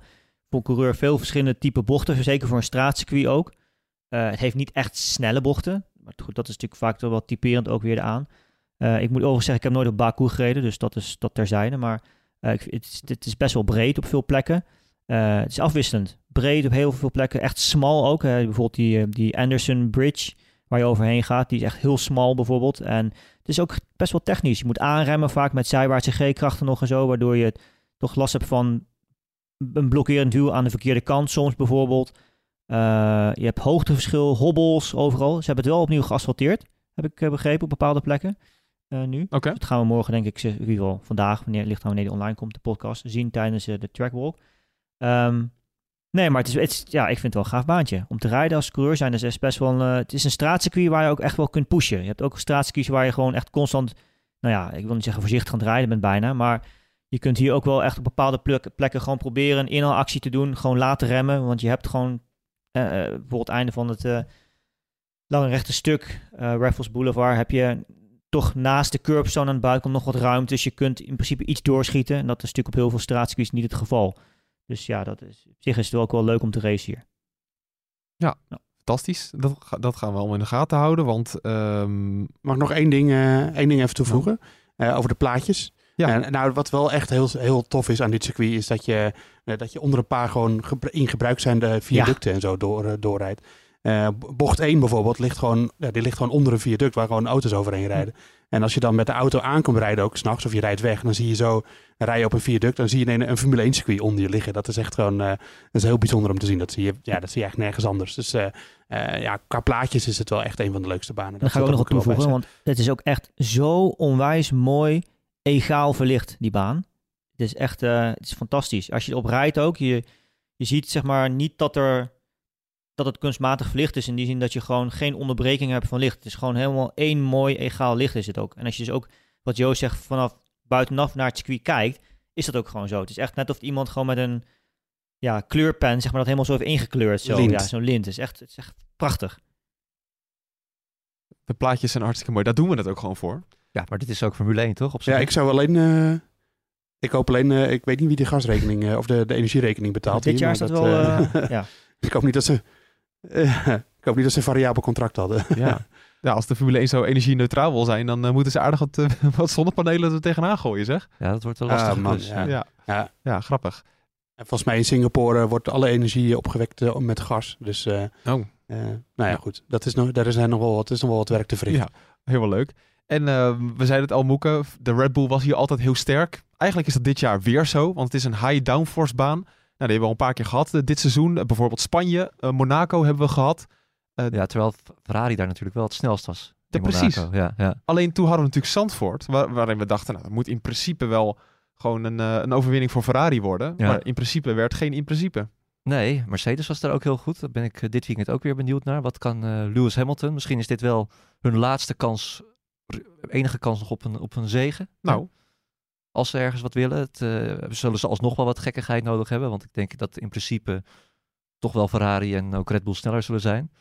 voor een coureur veel verschillende type bochten. Zeker voor een straatcircuit ook. Eh, het heeft niet echt snelle bochten. Maar goed, dat is natuurlijk vaak toch wel typerend ook weer aan. Eh, ik moet overigens zeggen, ik heb nooit op Baku gereden. Dus dat is dat terzijde. Maar het, is, het is best wel breed op veel plekken. Eh, het is afwisselend. Breed op heel veel plekken. Echt smal ook. hè. bijvoorbeeld die, eh, die Anderson Bridge waar je overheen gaat. Die is echt heel smal bijvoorbeeld. En het is ook best wel technisch. Je moet aanremmen vaak met zijwaartse G-krachten nog en zo. Waardoor je toch last hebt van een blokkerend duw aan de verkeerde kant soms bijvoorbeeld. Eh, je hebt hoogteverschil, hobbels overal. Ze hebben het wel opnieuw geasfalteerd. Heb ik eh, begrepen op bepaalde plekken. Eh, nu. Oké. Dat gaan we morgen, denk ik, in ieder geval vandaag, wanneer ligt aan wanneer die online komt, de podcast, zien tijdens eh, de trackwalk. Ehm, nee, maar het is, het is- ja, ik vind het wel een gaaf baantje. Om te rijden als coureur zijn, dus is best wel een, eh, het is een straatcircuit waar je ook echt wel kunt pushen. Je hebt ook straatcircuits waar je gewoon echt constant, nou ja, ik wil niet zeggen voorzichtig aan het rijden bent bijna, maar je kunt hier ook wel echt op bepaalde plek- plekken gewoon proberen een inhaalactie te doen, gewoon laten remmen, want je hebt gewoon bijvoorbeeld het einde van het lange rechte stuk, Raffles Boulevard, heb je toch naast de curbstone aan de buitenkant nog wat ruimte. Dus je kunt in principe iets doorschieten. En dat is natuurlijk op heel veel straatcircuits niet het geval. Dus ja, dat is, op zich is het wel ook wel leuk om te racen hier. Fantastisch. Dat, dat gaan we allemaal in de gaten houden. Want ehm, Mag ik nog één ding, eh, één ding even toevoegen? Eh, over de plaatjes. Ja. En, nou, wat wel echt heel, heel tof is aan dit circuit, is dat je, eh, dat je onder een paar gewoon in gebruik zijnde viaducten en zo door, eh, doorrijdt. Eh, bocht 1 bijvoorbeeld ligt gewoon, ja, die ligt gewoon onder een viaduct waar gewoon auto's overheen rijden. En als je dan met de auto aankomt rijden, ook s'nachts, of je rijdt weg, dan zie je zo, dan rij je op een viaduct, dan zie je een, een Formule 1 circuit onder je liggen. Dat is echt gewoon, eh, dat is heel bijzonder om te zien. Dat zie je, ja, dat zie je echt nergens anders. Dus eh, ja, qua plaatjes is het wel echt een van de leukste banen. Daar ga ik ook nog op toevoegen, want het is ook echt zo onwijs mooi, egaal verlicht, die baan. Het is echt, het is fantastisch. Als je erop rijdt ook, je, je ziet zeg maar niet dat er dat het kunstmatig verlicht is. In die zin dat je gewoon geen onderbreking hebt van licht. Het is gewoon helemaal één mooi egaal licht is het ook. En als je dus ook, wat Joost zegt, vanaf buitenaf naar het circuit kijkt, is dat ook gewoon zo. Het is echt net of iemand gewoon met een ja, kleurpen, zeg maar, dat helemaal zo heeft ingekleurd. Zo, Lint. ja, zo'n lint. Het is echt, het is echt prachtig. de plaatjes zijn hartstikke mooi. Daar doen we het ook gewoon voor. Ja, maar dit is ook Formule 1, toch? Op Ja, zich? ik zou alleen. eh, ik hoop alleen. eh, ik weet niet wie de gasrekening eh, of de, de energierekening betaalt. Dit hier, jaar is dat wel, ja. ik hoop niet dat ze. ik hoop niet dat ze een variabel contract hadden. Ja. ja, als de Formule 1 zo energie-neutraal wil zijn, dan eh, moeten ze aardig wat, eh, wat zonnepanelen er tegenaan gooien, zeg. Ja, dat wordt een Ah, lastig man, klus. ja. Ja, Ja. ja. grappig. En volgens mij in Singapore eh, wordt alle energie opgewekt met gas. Dus. eh, Oh. eh, nou ja, goed. Dat is nog, daar is nog wel wat, is nog wel wat werk te verrichten. Ja, helemaal leuk. En eh, we zeiden het al, Moeke, de Red Bull was hier altijd heel sterk. Eigenlijk is dat dit jaar weer zo, want het is een high downforce baan. Die hebben we al een paar keer gehad eh, dit seizoen. Eh, bijvoorbeeld Spanje, eh, Monaco hebben we gehad. Ja, terwijl Ferrari daar natuurlijk wel het snelst was. Ja, precies. Ja, ja. Alleen toen hadden we natuurlijk Zandvoort, waar, waarin we dachten, nou, dat moet in principe wel gewoon een, een overwinning voor Ferrari worden. Ja. Maar in principe werd geen in principe. Nee, Mercedes was daar ook heel goed. Daar ben ik dit weekend ook weer benieuwd naar. Wat kan Lewis Hamilton? Misschien is dit wel hun laatste kans, enige kans nog op een, op een zegen. Nou, Als ze ergens wat willen. Het, eh, zullen ze alsnog wel wat gekkigheid nodig hebben. Want ik denk dat in principe toch wel Ferrari en ook Red Bull sneller zullen zijn.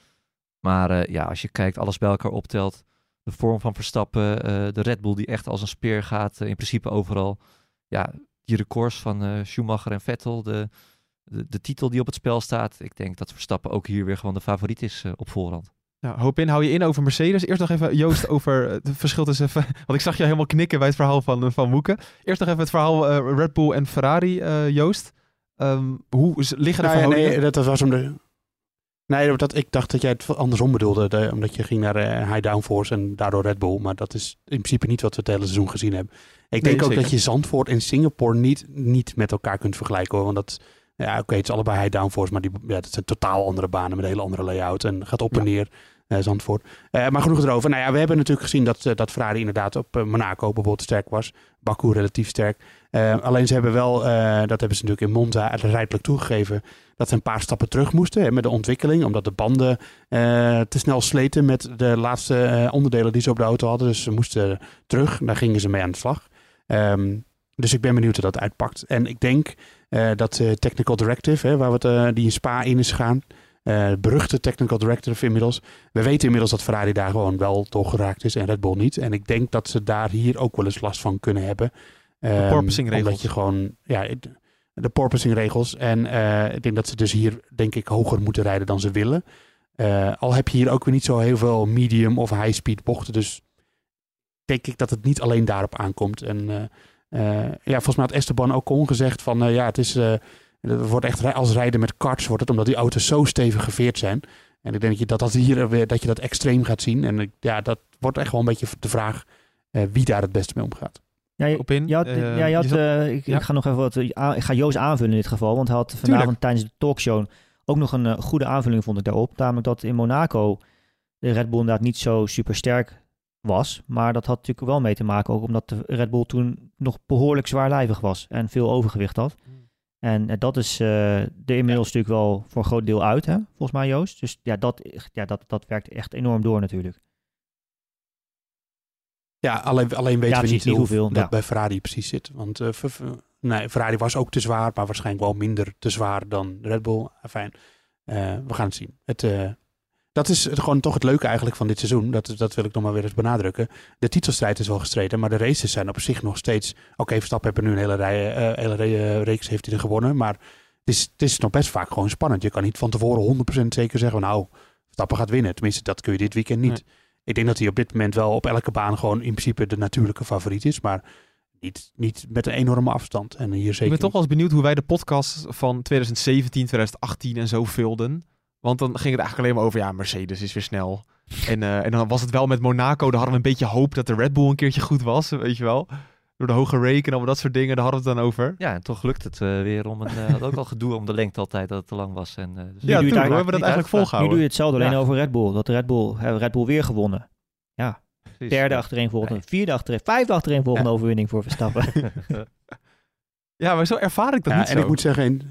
Maar eh, ja, als je kijkt, alles bij elkaar optelt. De vorm van Verstappen, eh, de Red Bull die echt als een speer gaat, in principe overal. Ja, die records van Schumacher en Vettel, de, de, titel die op het spel staat. Ik denk dat Verstappen ook hier weer gewoon de favoriet is op voorhand. Nou, hoop in, hou je in over Mercedes. Eerst nog even, Joost, over het verschil tussen... Want ik zag je helemaal knikken bij het verhaal van, van Moeke. Eerst nog even het verhaal eh, Red Bull en Ferrari, eh, Joost. Ehm, hoe liggen de Nou ja, verhoudingen? nee, dat was om de... Nee, dat, ik dacht dat jij het andersom bedoelde. de- omdat je ging naar eh, high downforce en daardoor Red Bull. Maar dat is in principe niet wat we het hele seizoen gezien hebben. Ik denk ook dat je Zandvoort en Singapore niet, niet met elkaar kunt vergelijken. Hoor. Want dat, ja, oké, het is allebei high downforce. Maar die, ja, dat zijn totaal andere banen met een hele andere layout. En gaat op en Ja. neer, eh, Zandvoort. Eh, maar genoeg erover. Nou ja, we hebben natuurlijk gezien dat, eh, dat Ferrari inderdaad op eh, Monaco bijvoorbeeld sterk was. Baku relatief sterk. Eh, alleen ze hebben wel, eh, dat hebben ze natuurlijk in Monza rijdelijk toegegeven, dat ze een paar stappen terug moesten hè, met de ontwikkeling. Omdat de banden eh, te snel sleten met de laatste eh, onderdelen die ze op de auto hadden. Dus ze moesten terug. Daar gingen ze mee aan de slag. Ehm, dus ik ben benieuwd hoe dat uitpakt. En ik denk eh, dat eh, Technical Directive, hè, waar we eh, die Spa in is gegaan. Eh, beruchte Technical Directive inmiddels. We weten inmiddels dat Ferrari daar gewoon wel door geraakt is en Red Bull niet. En ik denk dat ze daar hier ook wel eens last van kunnen hebben. Porpoising-regels. Omdat je gewoon, ja, de porpoising regels. En eh, ik denk dat ze dus hier, denk ik, hoger moeten rijden dan ze willen. Eh, al heb je hier ook weer niet zo heel veel medium of high speed bochten. Dus denk ik dat het niet alleen daarop aankomt. En ja, volgens mij had Esteban ook al gezegd van ja, het is. Het wordt echt rij- als rijden met karts wordt het, omdat die auto's zo stevig geveerd zijn. En ik denk dat je dat, dat hier weer dat je dat extreem gaat zien. En ja, dat wordt echt wel een beetje de vraag eh, wie daar het beste mee omgaat. Ja, je, Op in. je had, Eh, ja, je had, je zat- eh, ik, ja. ik ga nog even wat. Ik ga Joost aanvullen in dit geval. Want hij had vanavond tijdens de talkshow ook nog een goede aanvulling, vond ik daarop. Namelijk dat in Monaco de Red Bull inderdaad niet zo super sterk was. Maar dat had natuurlijk wel mee te maken ook omdat de Red Bull toen nog behoorlijk zwaarlijvig was. En veel overgewicht had. En eh, dat is eh er inmiddels natuurlijk wel voor een groot deel uit, hè, volgens mij Joost. Dus ja, dat, ja, dat, dat werkt echt enorm door natuurlijk. Ja, alleen, alleen weten Ja, we niet niet hoeveel dat ja. bij Ferrari precies zit. Want Fer- nee, Ferrari was ook te zwaar, maar waarschijnlijk wel minder te zwaar dan Red Bull. Fijn, we gaan het zien. Het, dat is het, gewoon toch het leuke eigenlijk van dit seizoen. Dat, dat wil ik nog maar weer eens benadrukken. De titelstrijd is wel gestreden, maar de races zijn op zich nog steeds... Oké, Verstappen heeft nu een hele, rij, eh, hele re- eh, reeks heeft hij er gewonnen, maar het is, het is nog best vaak gewoon spannend. Je kan niet van tevoren 100% zeker zeggen, van, nou, Verstappen gaat winnen. Tenminste, dat kun je dit weekend niet. Ik denk dat hij op dit moment wel op elke baan gewoon in principe de natuurlijke favoriet is. Maar niet, niet met een enorme afstand. En hier Ik zeker ben toch wel eens benieuwd hoe wij de podcast van 2017, 2018 en zo vulden. Want dan ging het eigenlijk alleen maar over, ja, Mercedes is weer snel. En, eh, en dan was het wel met Monaco, daar hadden we een beetje hoop dat de Red Bull een keertje goed was, weet je wel. Door de hoge rake en allemaal dat soort dingen, daar hadden we het dan over. Ja, en toch lukt het eh, weer om een... eh had ook al gedoe om de lengte altijd, dat het te lang was. En, eh, dus Ja, doe je het we hebben we dat eigenlijk uitgevraagd. Nu volgehouden. doe je hetzelfde alleen Ja. over Red Bull. Dat de Red Bull, hè, Red Bull weer gewonnen. precies. Derde achtereen volgende, vierde achtereen, vijfde achtereen volgende overwinning voor Verstappen. Ja, maar zo ervaar ik dat Ja, niet en zo. ik moet zeggen, in,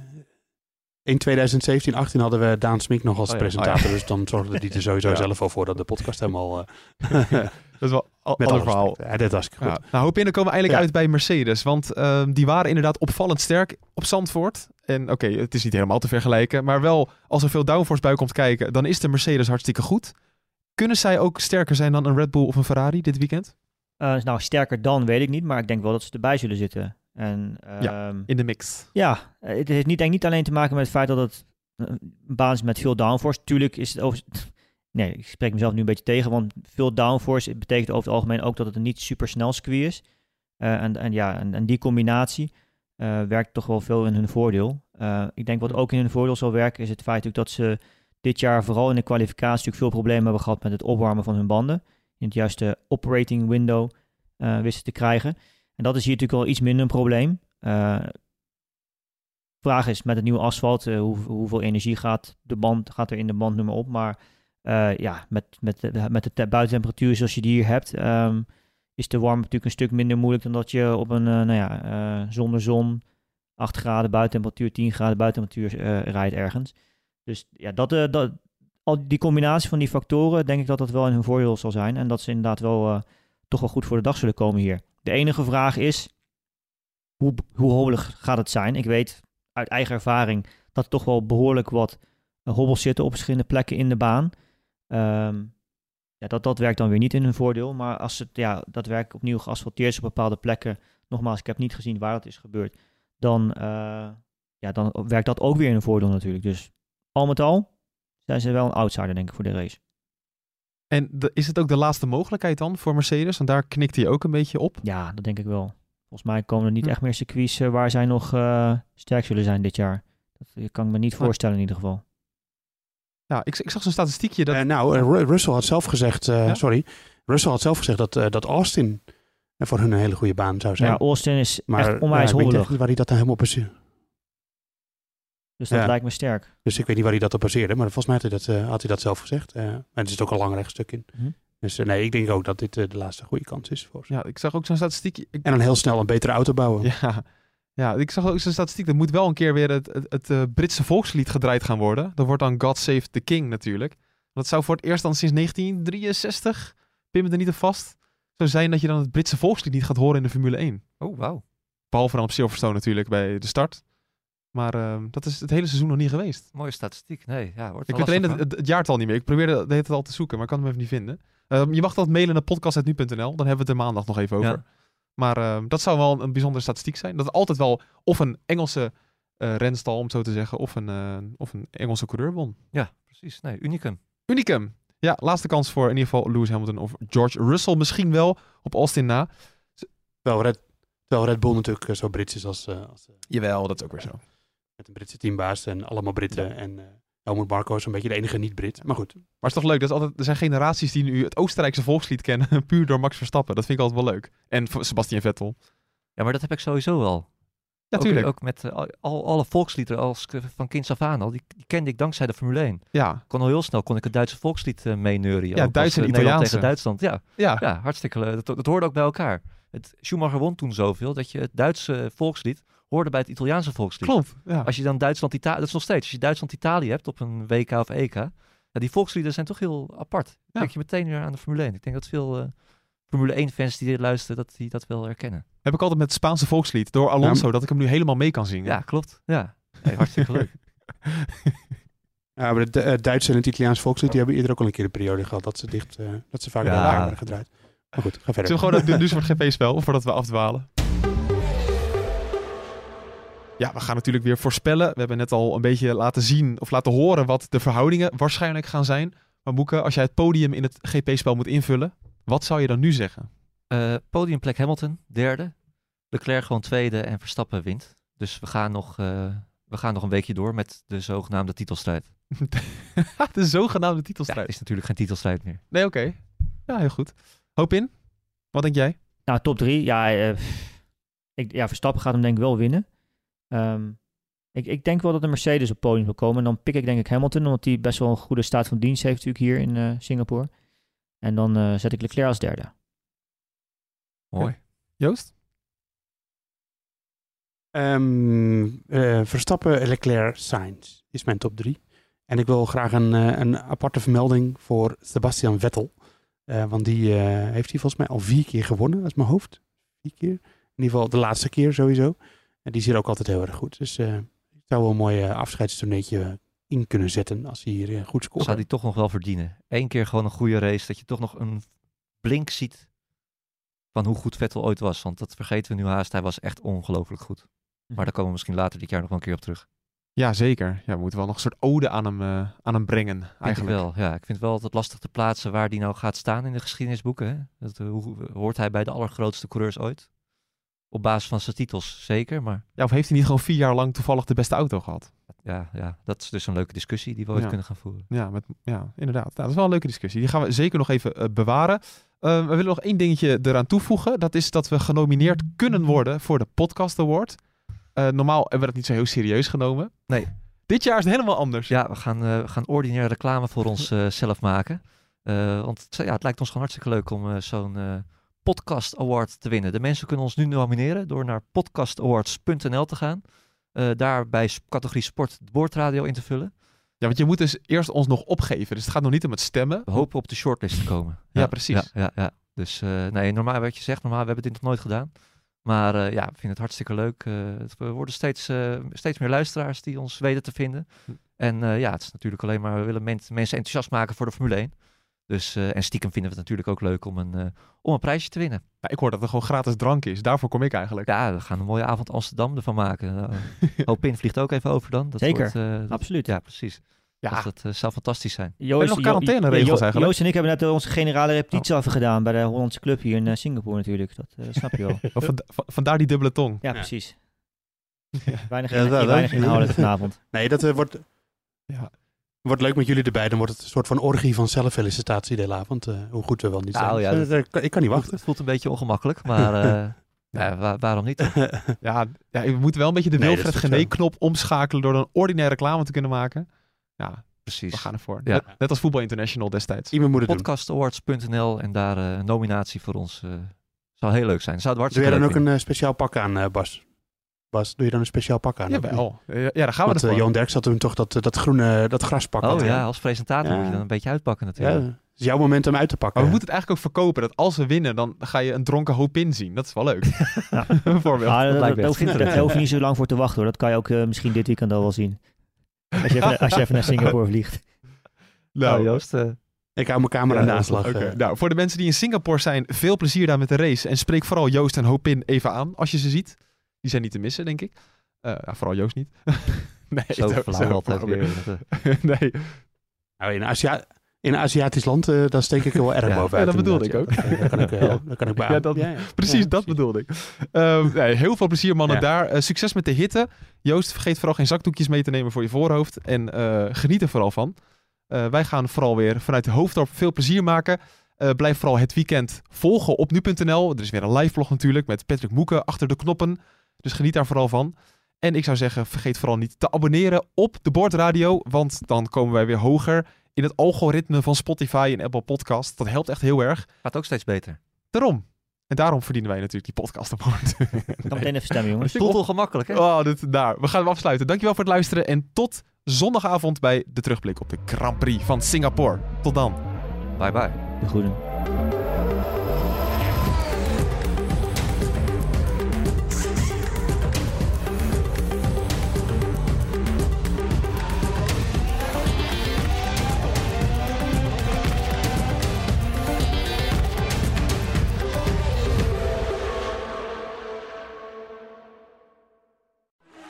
in 2017, 18 hadden we Daan Smink nog als Oh ja, presentator. Dus dan zorgde die er sowieso Ja. zelf al voor dat de podcast helemaal... eh, Dat is wel een met ander alle verhaal. respect. Ja, dit was goed. Ja. Nou, hoop in, dan komen we eindelijk Ja. uit bij Mercedes. Want ehm, die waren inderdaad opvallend sterk op Zandvoort. En oké, het is niet helemaal te vergelijken. Maar wel, als er veel downforce bij komt kijken, dan is de Mercedes hartstikke goed. Kunnen zij ook sterker zijn dan een Red Bull of een Ferrari dit weekend? Eh, nou, sterker dan weet ik niet, maar ik denk wel dat ze erbij zullen zitten. En Ja. ehm, In de mix. Ja, eh, het heeft niet, denk niet alleen te maken met het feit dat het eh, een baan is met veel downforce. Tuurlijk is het over... Nee, ik spreek mezelf nu een beetje tegen, want veel downforce betekent over het algemeen ook dat het een niet super snel circuit is. Eh, en, en ja, en, en die combinatie eh, werkt toch wel veel in hun voordeel. Eh, ik denk wat ook in hun voordeel zal werken is het feit dat ze dit jaar vooral in de kwalificatie natuurlijk veel problemen hebben gehad met het opwarmen van hun banden. In het juiste operating window eh, wisten te krijgen. En dat is hier natuurlijk al iets minder een probleem. Eh, vraag is met het nieuwe asfalt, eh, hoe, hoeveel energie gaat, de band, gaat er in de band nummer op. Maar eh, ja, met, met, de, met de te- buitentemperatuur zoals je die hier hebt, ehm, is de warm natuurlijk een stuk minder moeilijk dan dat je op een, nou ja, zonder zon, 8 graden buitentemperatuur, 10 graden buitentemperatuur rijdt ergens. Dus ja, dat, dat, al die combinatie van die factoren, denk ik dat dat wel hun voordeel zal zijn. En dat ze inderdaad wel toch wel goed voor de dag zullen komen hier. De enige vraag is, hoe, hoe hobbelig gaat het zijn? Ik weet uit eigen ervaring dat er toch wel behoorlijk wat eh, hobbels zitten op verschillende plekken in de baan. Ehm, ja, dat, dat werkt dan weer niet in hun voordeel. Maar als het ja, daadwerkelijk opnieuw geasfalteerd is op bepaalde plekken, nogmaals, ik heb niet gezien waar dat is gebeurd, dan, eh, ja, dan werkt dat ook weer in hun voordeel natuurlijk. Dus al met al zijn ze wel een outsider, denk ik, voor de race. En de- is het ook de laatste mogelijkheid dan voor Mercedes? Want daar knikt hij ook een beetje op. Ja, dat denk ik wel. Volgens mij komen er niet Hm. echt meer circuits eh, waar zij nog eh, sterk zullen zijn dit jaar. Dat eh, kan ik me niet voorstellen in ieder geval. Ja, ik, ik zag zo'n statistiekje dat... Eh, nou, Ru- Russell had zelf gezegd, eh, Ja? sorry, Russell had zelf gezegd dat, eh, dat Austin voor hun een hele goede baan zou zijn. Ja, Austin is maar echt ja, onwijs ik weet hobbelig. niet waar hij dat dan helemaal baseerde. Dus dat Ja. lijkt me sterk. Dus ik weet niet waar hij dat op baseerde, maar volgens mij had hij dat, eh, had hij dat zelf gezegd. Eh, en er zit ook een lang rechtstuk in. Mhm. Dus eh, nee, ik denk ook dat dit eh, de laatste goede kans is voor ze. Ja, ik zag ook zo'n statistiekje. Ik- En dan heel snel een betere auto bouwen. Ja, ja, ik zag ook zo'n statistiek. Er moet wel een keer weer het, het, het, eh, Britse volkslied gedraaid gaan worden. Dat wordt dan God Save the King natuurlijk. Dat zou voor het eerst dan sinds 1963, pin me er niet op vast, zou zijn dat je dan het Britse volkslied niet gaat horen in de Formule 1. Oh, wauw. Behalve dan op Silverstone natuurlijk bij de start. Maar eh, dat is het hele seizoen nog niet geweest. Mooie statistiek. Nee, ja, wordt Ik wel weet alleen het, het, het jaartal niet meer. Ik probeerde de hele tijd al te zoeken, maar ik kan hem even niet vinden. Ehm, je mag dat mailen naar podcast.nu.nl. Dan hebben we het er maandag nog even over. Ja. Maar ehm, dat zou wel een, een bijzondere statistiek zijn. Dat altijd wel of een Engelse eh, renstal, om het zo te zeggen, of een, eh, of een Engelse coureur won. Ja, precies. Nee, unicum. Unicum. Ja, laatste kans voor in ieder geval Lewis Hamilton of George Russell. Misschien wel op Austin na. Terwijl Red, terwijl Red Bull natuurlijk eh, zo Brits is als, eh, als eh, Jawel, dat is ook weer zo. Met een Britse teambaas en allemaal Britten. En eh Helmut Marko is een beetje de enige niet-Brit. Maar goed, Maar het is toch leuk, dat is altijd, er zijn generaties die nu het Oostenrijkse volkslied kennen, puur door Max Verstappen. Dat vind ik altijd wel leuk. En Sebastian Vettel. Ja, maar dat heb ik sowieso wel. Ja, Ook-. Ook, met eh, al, al- alle volksliederen als eh, van kinds af aan al, die, die kende ik dankzij de Formule 1. Ja, kon al heel snel kon ik het Duitse volkslied eh meeneuren. Ja, Duits en Italiaanse. tegen Duitsland. Ja, ja. ja hartstikke leuk. Dat, dat hoorde ook bij elkaar. Het, Schumacher won toen zoveel dat je het Duitse volkslied hoorde bij het Italiaanse volkslied. klopt. Ja. Als je dan Duitsland-Italië, dat is nog steeds, als je Duitsland-Italië hebt op een WK of EK, ja, die volksliederen zijn toch heel apart. Ja. Denk je meteen weer aan de Formule 1. Ik denk dat veel eh, Formule 1-fans die dit luisteren, dat die dat wel herkennen. Heb ik altijd met het Spaanse volkslied door Alonso, Ja, dat ik hem nu helemaal mee kan zingen. Ja, klopt. Ja, hartstikke leuk. Ja, maar het eh, Duitse en het Italiaans volkslied die hebben eerder ook al een keer een periode gehad dat ze dicht, eh, dat ze vaak Ja. bij elkaar werden gedraaid. Maar goed, ga verder. Zullen we gewoon dat doen voor het GP-spel, voordat we afdwalen? Ja, we gaan natuurlijk weer voorspellen. We hebben net al een beetje laten zien of laten horen wat de verhoudingen waarschijnlijk gaan zijn. Maar Boeke, als jij het podium in het GP-spel moet invullen, wat zou je dan nu zeggen? Eh, podiumplek Hamilton, derde. Leclerc gewoon tweede en Verstappen wint. Dus we gaan nog, eh, we gaan nog een weekje door met de zogenaamde titelstrijd. de zogenaamde Ja, titelstrijd. is natuurlijk geen titelstrijd meer. Nee, oké. Ja, heel goed. Hoop in. Wat denk jij? Nou, top 3. Ja, eh, ik, ja, Verstappen gaat hem denk ik wel winnen. Ehm, ik, ik denk wel dat de Mercedes op het podium zal komen. En dan pik ik denk ik Hamilton, omdat hij best wel een goede staat van dienst heeft natuurlijk hier in eh, Singapore. En dan eh, zet ik Leclerc als derde. Mooi. Joost? Ehm, eh, Verstappen, Leclerc, Sainz is mijn top 3. En ik wil graag een, eh, een aparte vermelding voor Sebastian Vettel. Eh, want die eh, heeft hij volgens mij al vier keer gewonnen, uit mijn hoofd. Vier keer. In ieder geval de laatste keer sowieso. En die zit ook altijd heel erg goed. Dus eh ik zou wel een mooi afscheidstourneetje in kunnen zetten als hij hier eh, goed scoort. Zou die toch nog wel verdienen. Eén keer gewoon een goede race, dat je toch nog een blink ziet van hoe goed Vettel ooit was. Want dat vergeten we nu haast. Hij was echt ongelooflijk goed. Maar daar komen we misschien later dit jaar nog wel een keer op terug. Ja, zeker. Ja, we moeten wel nog een soort ode aan hem, eh, aan hem brengen, Eigenlijk eigenlijk. wel. Ja, ik vind het wel altijd lastig te plaatsen waar die nou gaat staan in de geschiedenisboeken. Hè? Dat, hoe, hoort hij bij de allergrootste coureurs ooit? Op basis van zijn titels zeker, maar Ja, of heeft hij niet gewoon vier jaar lang toevallig de beste auto gehad? ja, ja, dat is dus een leuke discussie die we ooit Ja. kunnen gaan voeren. Ja, met, ja inderdaad. Nou, dat is wel een leuke discussie. Die gaan we zeker nog even eh, bewaren. Eh, we willen nog één dingetje eraan toevoegen. Dat is dat we genomineerd kunnen worden voor de Podcast Award. Eh, normaal hebben we dat niet zo heel serieus genomen. Nee. Dit jaar is het helemaal anders. Ja, we gaan, eh, we gaan ordinaire reclame voor onszelf zelf maken. Want het- ja, het lijkt ons gewoon hartstikke leuk om zo'n podcast award te winnen. De mensen kunnen ons nu nomineren door naar podcastawards.nl te gaan. Eh, daar bij categorie sport de boordradio in te vullen. Ja, want je moet dus eerst ons nog opgeven. Dus het gaat nog niet om het stemmen. We hopen op de shortlist te komen. Ja, precies. Ja, ja, ja. Dus eh, nee, normaal wat je zegt, normaal we hebben dit nog nooit gedaan. Maar eh, ja, we vinden het hartstikke leuk. Het- we worden steeds, steeds meer luisteraars die ons weten te vinden. Hm. En ja, het is natuurlijk alleen maar, we willen men- mensen enthousiast maken voor de Formule 1. Dus, eh, en stiekem vinden we het natuurlijk ook leuk om een, eh, om een prijsje te winnen. Ik hoor dat er gewoon gratis drank is. Daarvoor kom ik eigenlijk. Ja, we gaan een mooie avond Amsterdam ervan maken. Uh, Hopin vliegt ook even over dan. Dat Zeker. wordt, eh, dat- Absoluut. ja, precies. Ja, Dus dat eh, zou fantastisch zijn. Joost, nog Jo- quarantaineregels Jo- eigenlijk? Joost en ik hebben net eh, onze generale repetitie even gedaan bij de Hollandse club hier in eh, Singapore natuurlijk. Dat eh, snap je wel. Va- vandaar die dubbele tong. Ja, Ja. precies. Weinig, dat- weinig inhoudelijk vanavond. Nee, dat eh, wordt, Ja. Wordt leuk met jullie erbij. Dan wordt het een soort van orgie van zelffelicitatie de hele avond. eh, hoe goed we wel niet zijn. Nou ja, Dus, eh, ik kan niet wachten. Het voelt een beetje ongemakkelijk, maar eh, ja, wa- waarom niet? Ja, ja, we moeten wel een beetje de Nee, Wilfred. Genee-knop omschakelen door een ordinaire reclame te kunnen maken. Ja, Precies. we gaan ervoor. Ja. Net, net als Voetbal International destijds. Iemand moet het doen. podcastawards.nl en daar eh, een nominatie voor ons eh, zou heel leuk zijn. Zouden we Doe jij hartstikke dan leuk ook een speciaal pak aan, eh, Bas? Bas, doe je dan een speciaal pak aan? Jawel. Ja, ja, daar gaan we Want eh, ervoor. Johan Derks had toen toch dat, eh, dat groene, dat graspak. Oh ja, als presentator Ja. moet je dan een beetje uitpakken Ja, natuurlijk. het is jouw moment om uit te pakken. Maar we moeten het eigenlijk ook verkopen. Dat als we winnen, dan ga je een dronken hoop in zien. Dat is wel leuk. Ja. Bijvoorbeeld. Ah, daar, lijkt daar hoef je niet zo lang voor te wachten hoor. Dat kan je ook eh, misschien dit weekend al wel zien. Als je even, als je even naar Singapore vliegt. Nou Joost, eh, Ik hou mijn camera Ja. Oké, eh. Nou, voor de mensen die in Singapore zijn, veel plezier daar met de race. En spreek vooral Joost en Hopin even aan als je ze ziet. Die zijn niet te missen, denk ik. Eh, vooral Joost niet. nee, zo zo- flauw altijd weer. Nee, Nou, in, in een Aziatisch land, eh dan steek ik wel erg Ja. bovenuit. Ja, dat bedoelde ik ja. Dat, kan ik, eh, Ja. dat kan ik Ja, beamen. dat- precies dat bedoelde ik. Ehm, nee, heel veel plezier mannen daar. Succes met de hitte. Joost, vergeet vooral geen zakdoekjes mee te nemen voor je voorhoofd. En geniet er vooral van. Wij gaan vooral weer vanuit de hoofddorp veel plezier maken. Blijf vooral het weekend volgen op nu.nl. Er is weer een live vlog natuurlijk met Patrick Moeken achter de knoppen. Dus geniet daar vooral van. En ik zou zeggen, vergeet vooral niet te abonneren op de Boordradio. Want dan komen wij weer hoger in het algoritme van Spotify en Apple Podcast. Dat helpt echt heel erg. gaat ook steeds beter. Daarom. En daarom verdienen wij natuurlijk die podcast award. Ik kan meteen even stemmen jongens. Het voelt ongemakkelijk hè? Oh, dit, daar. We gaan hem afsluiten. Dankjewel voor het luisteren. En tot zondagavond bij de terugblik op de Grand Prix van Singapore. Tot dan. Bye bye. De groeten.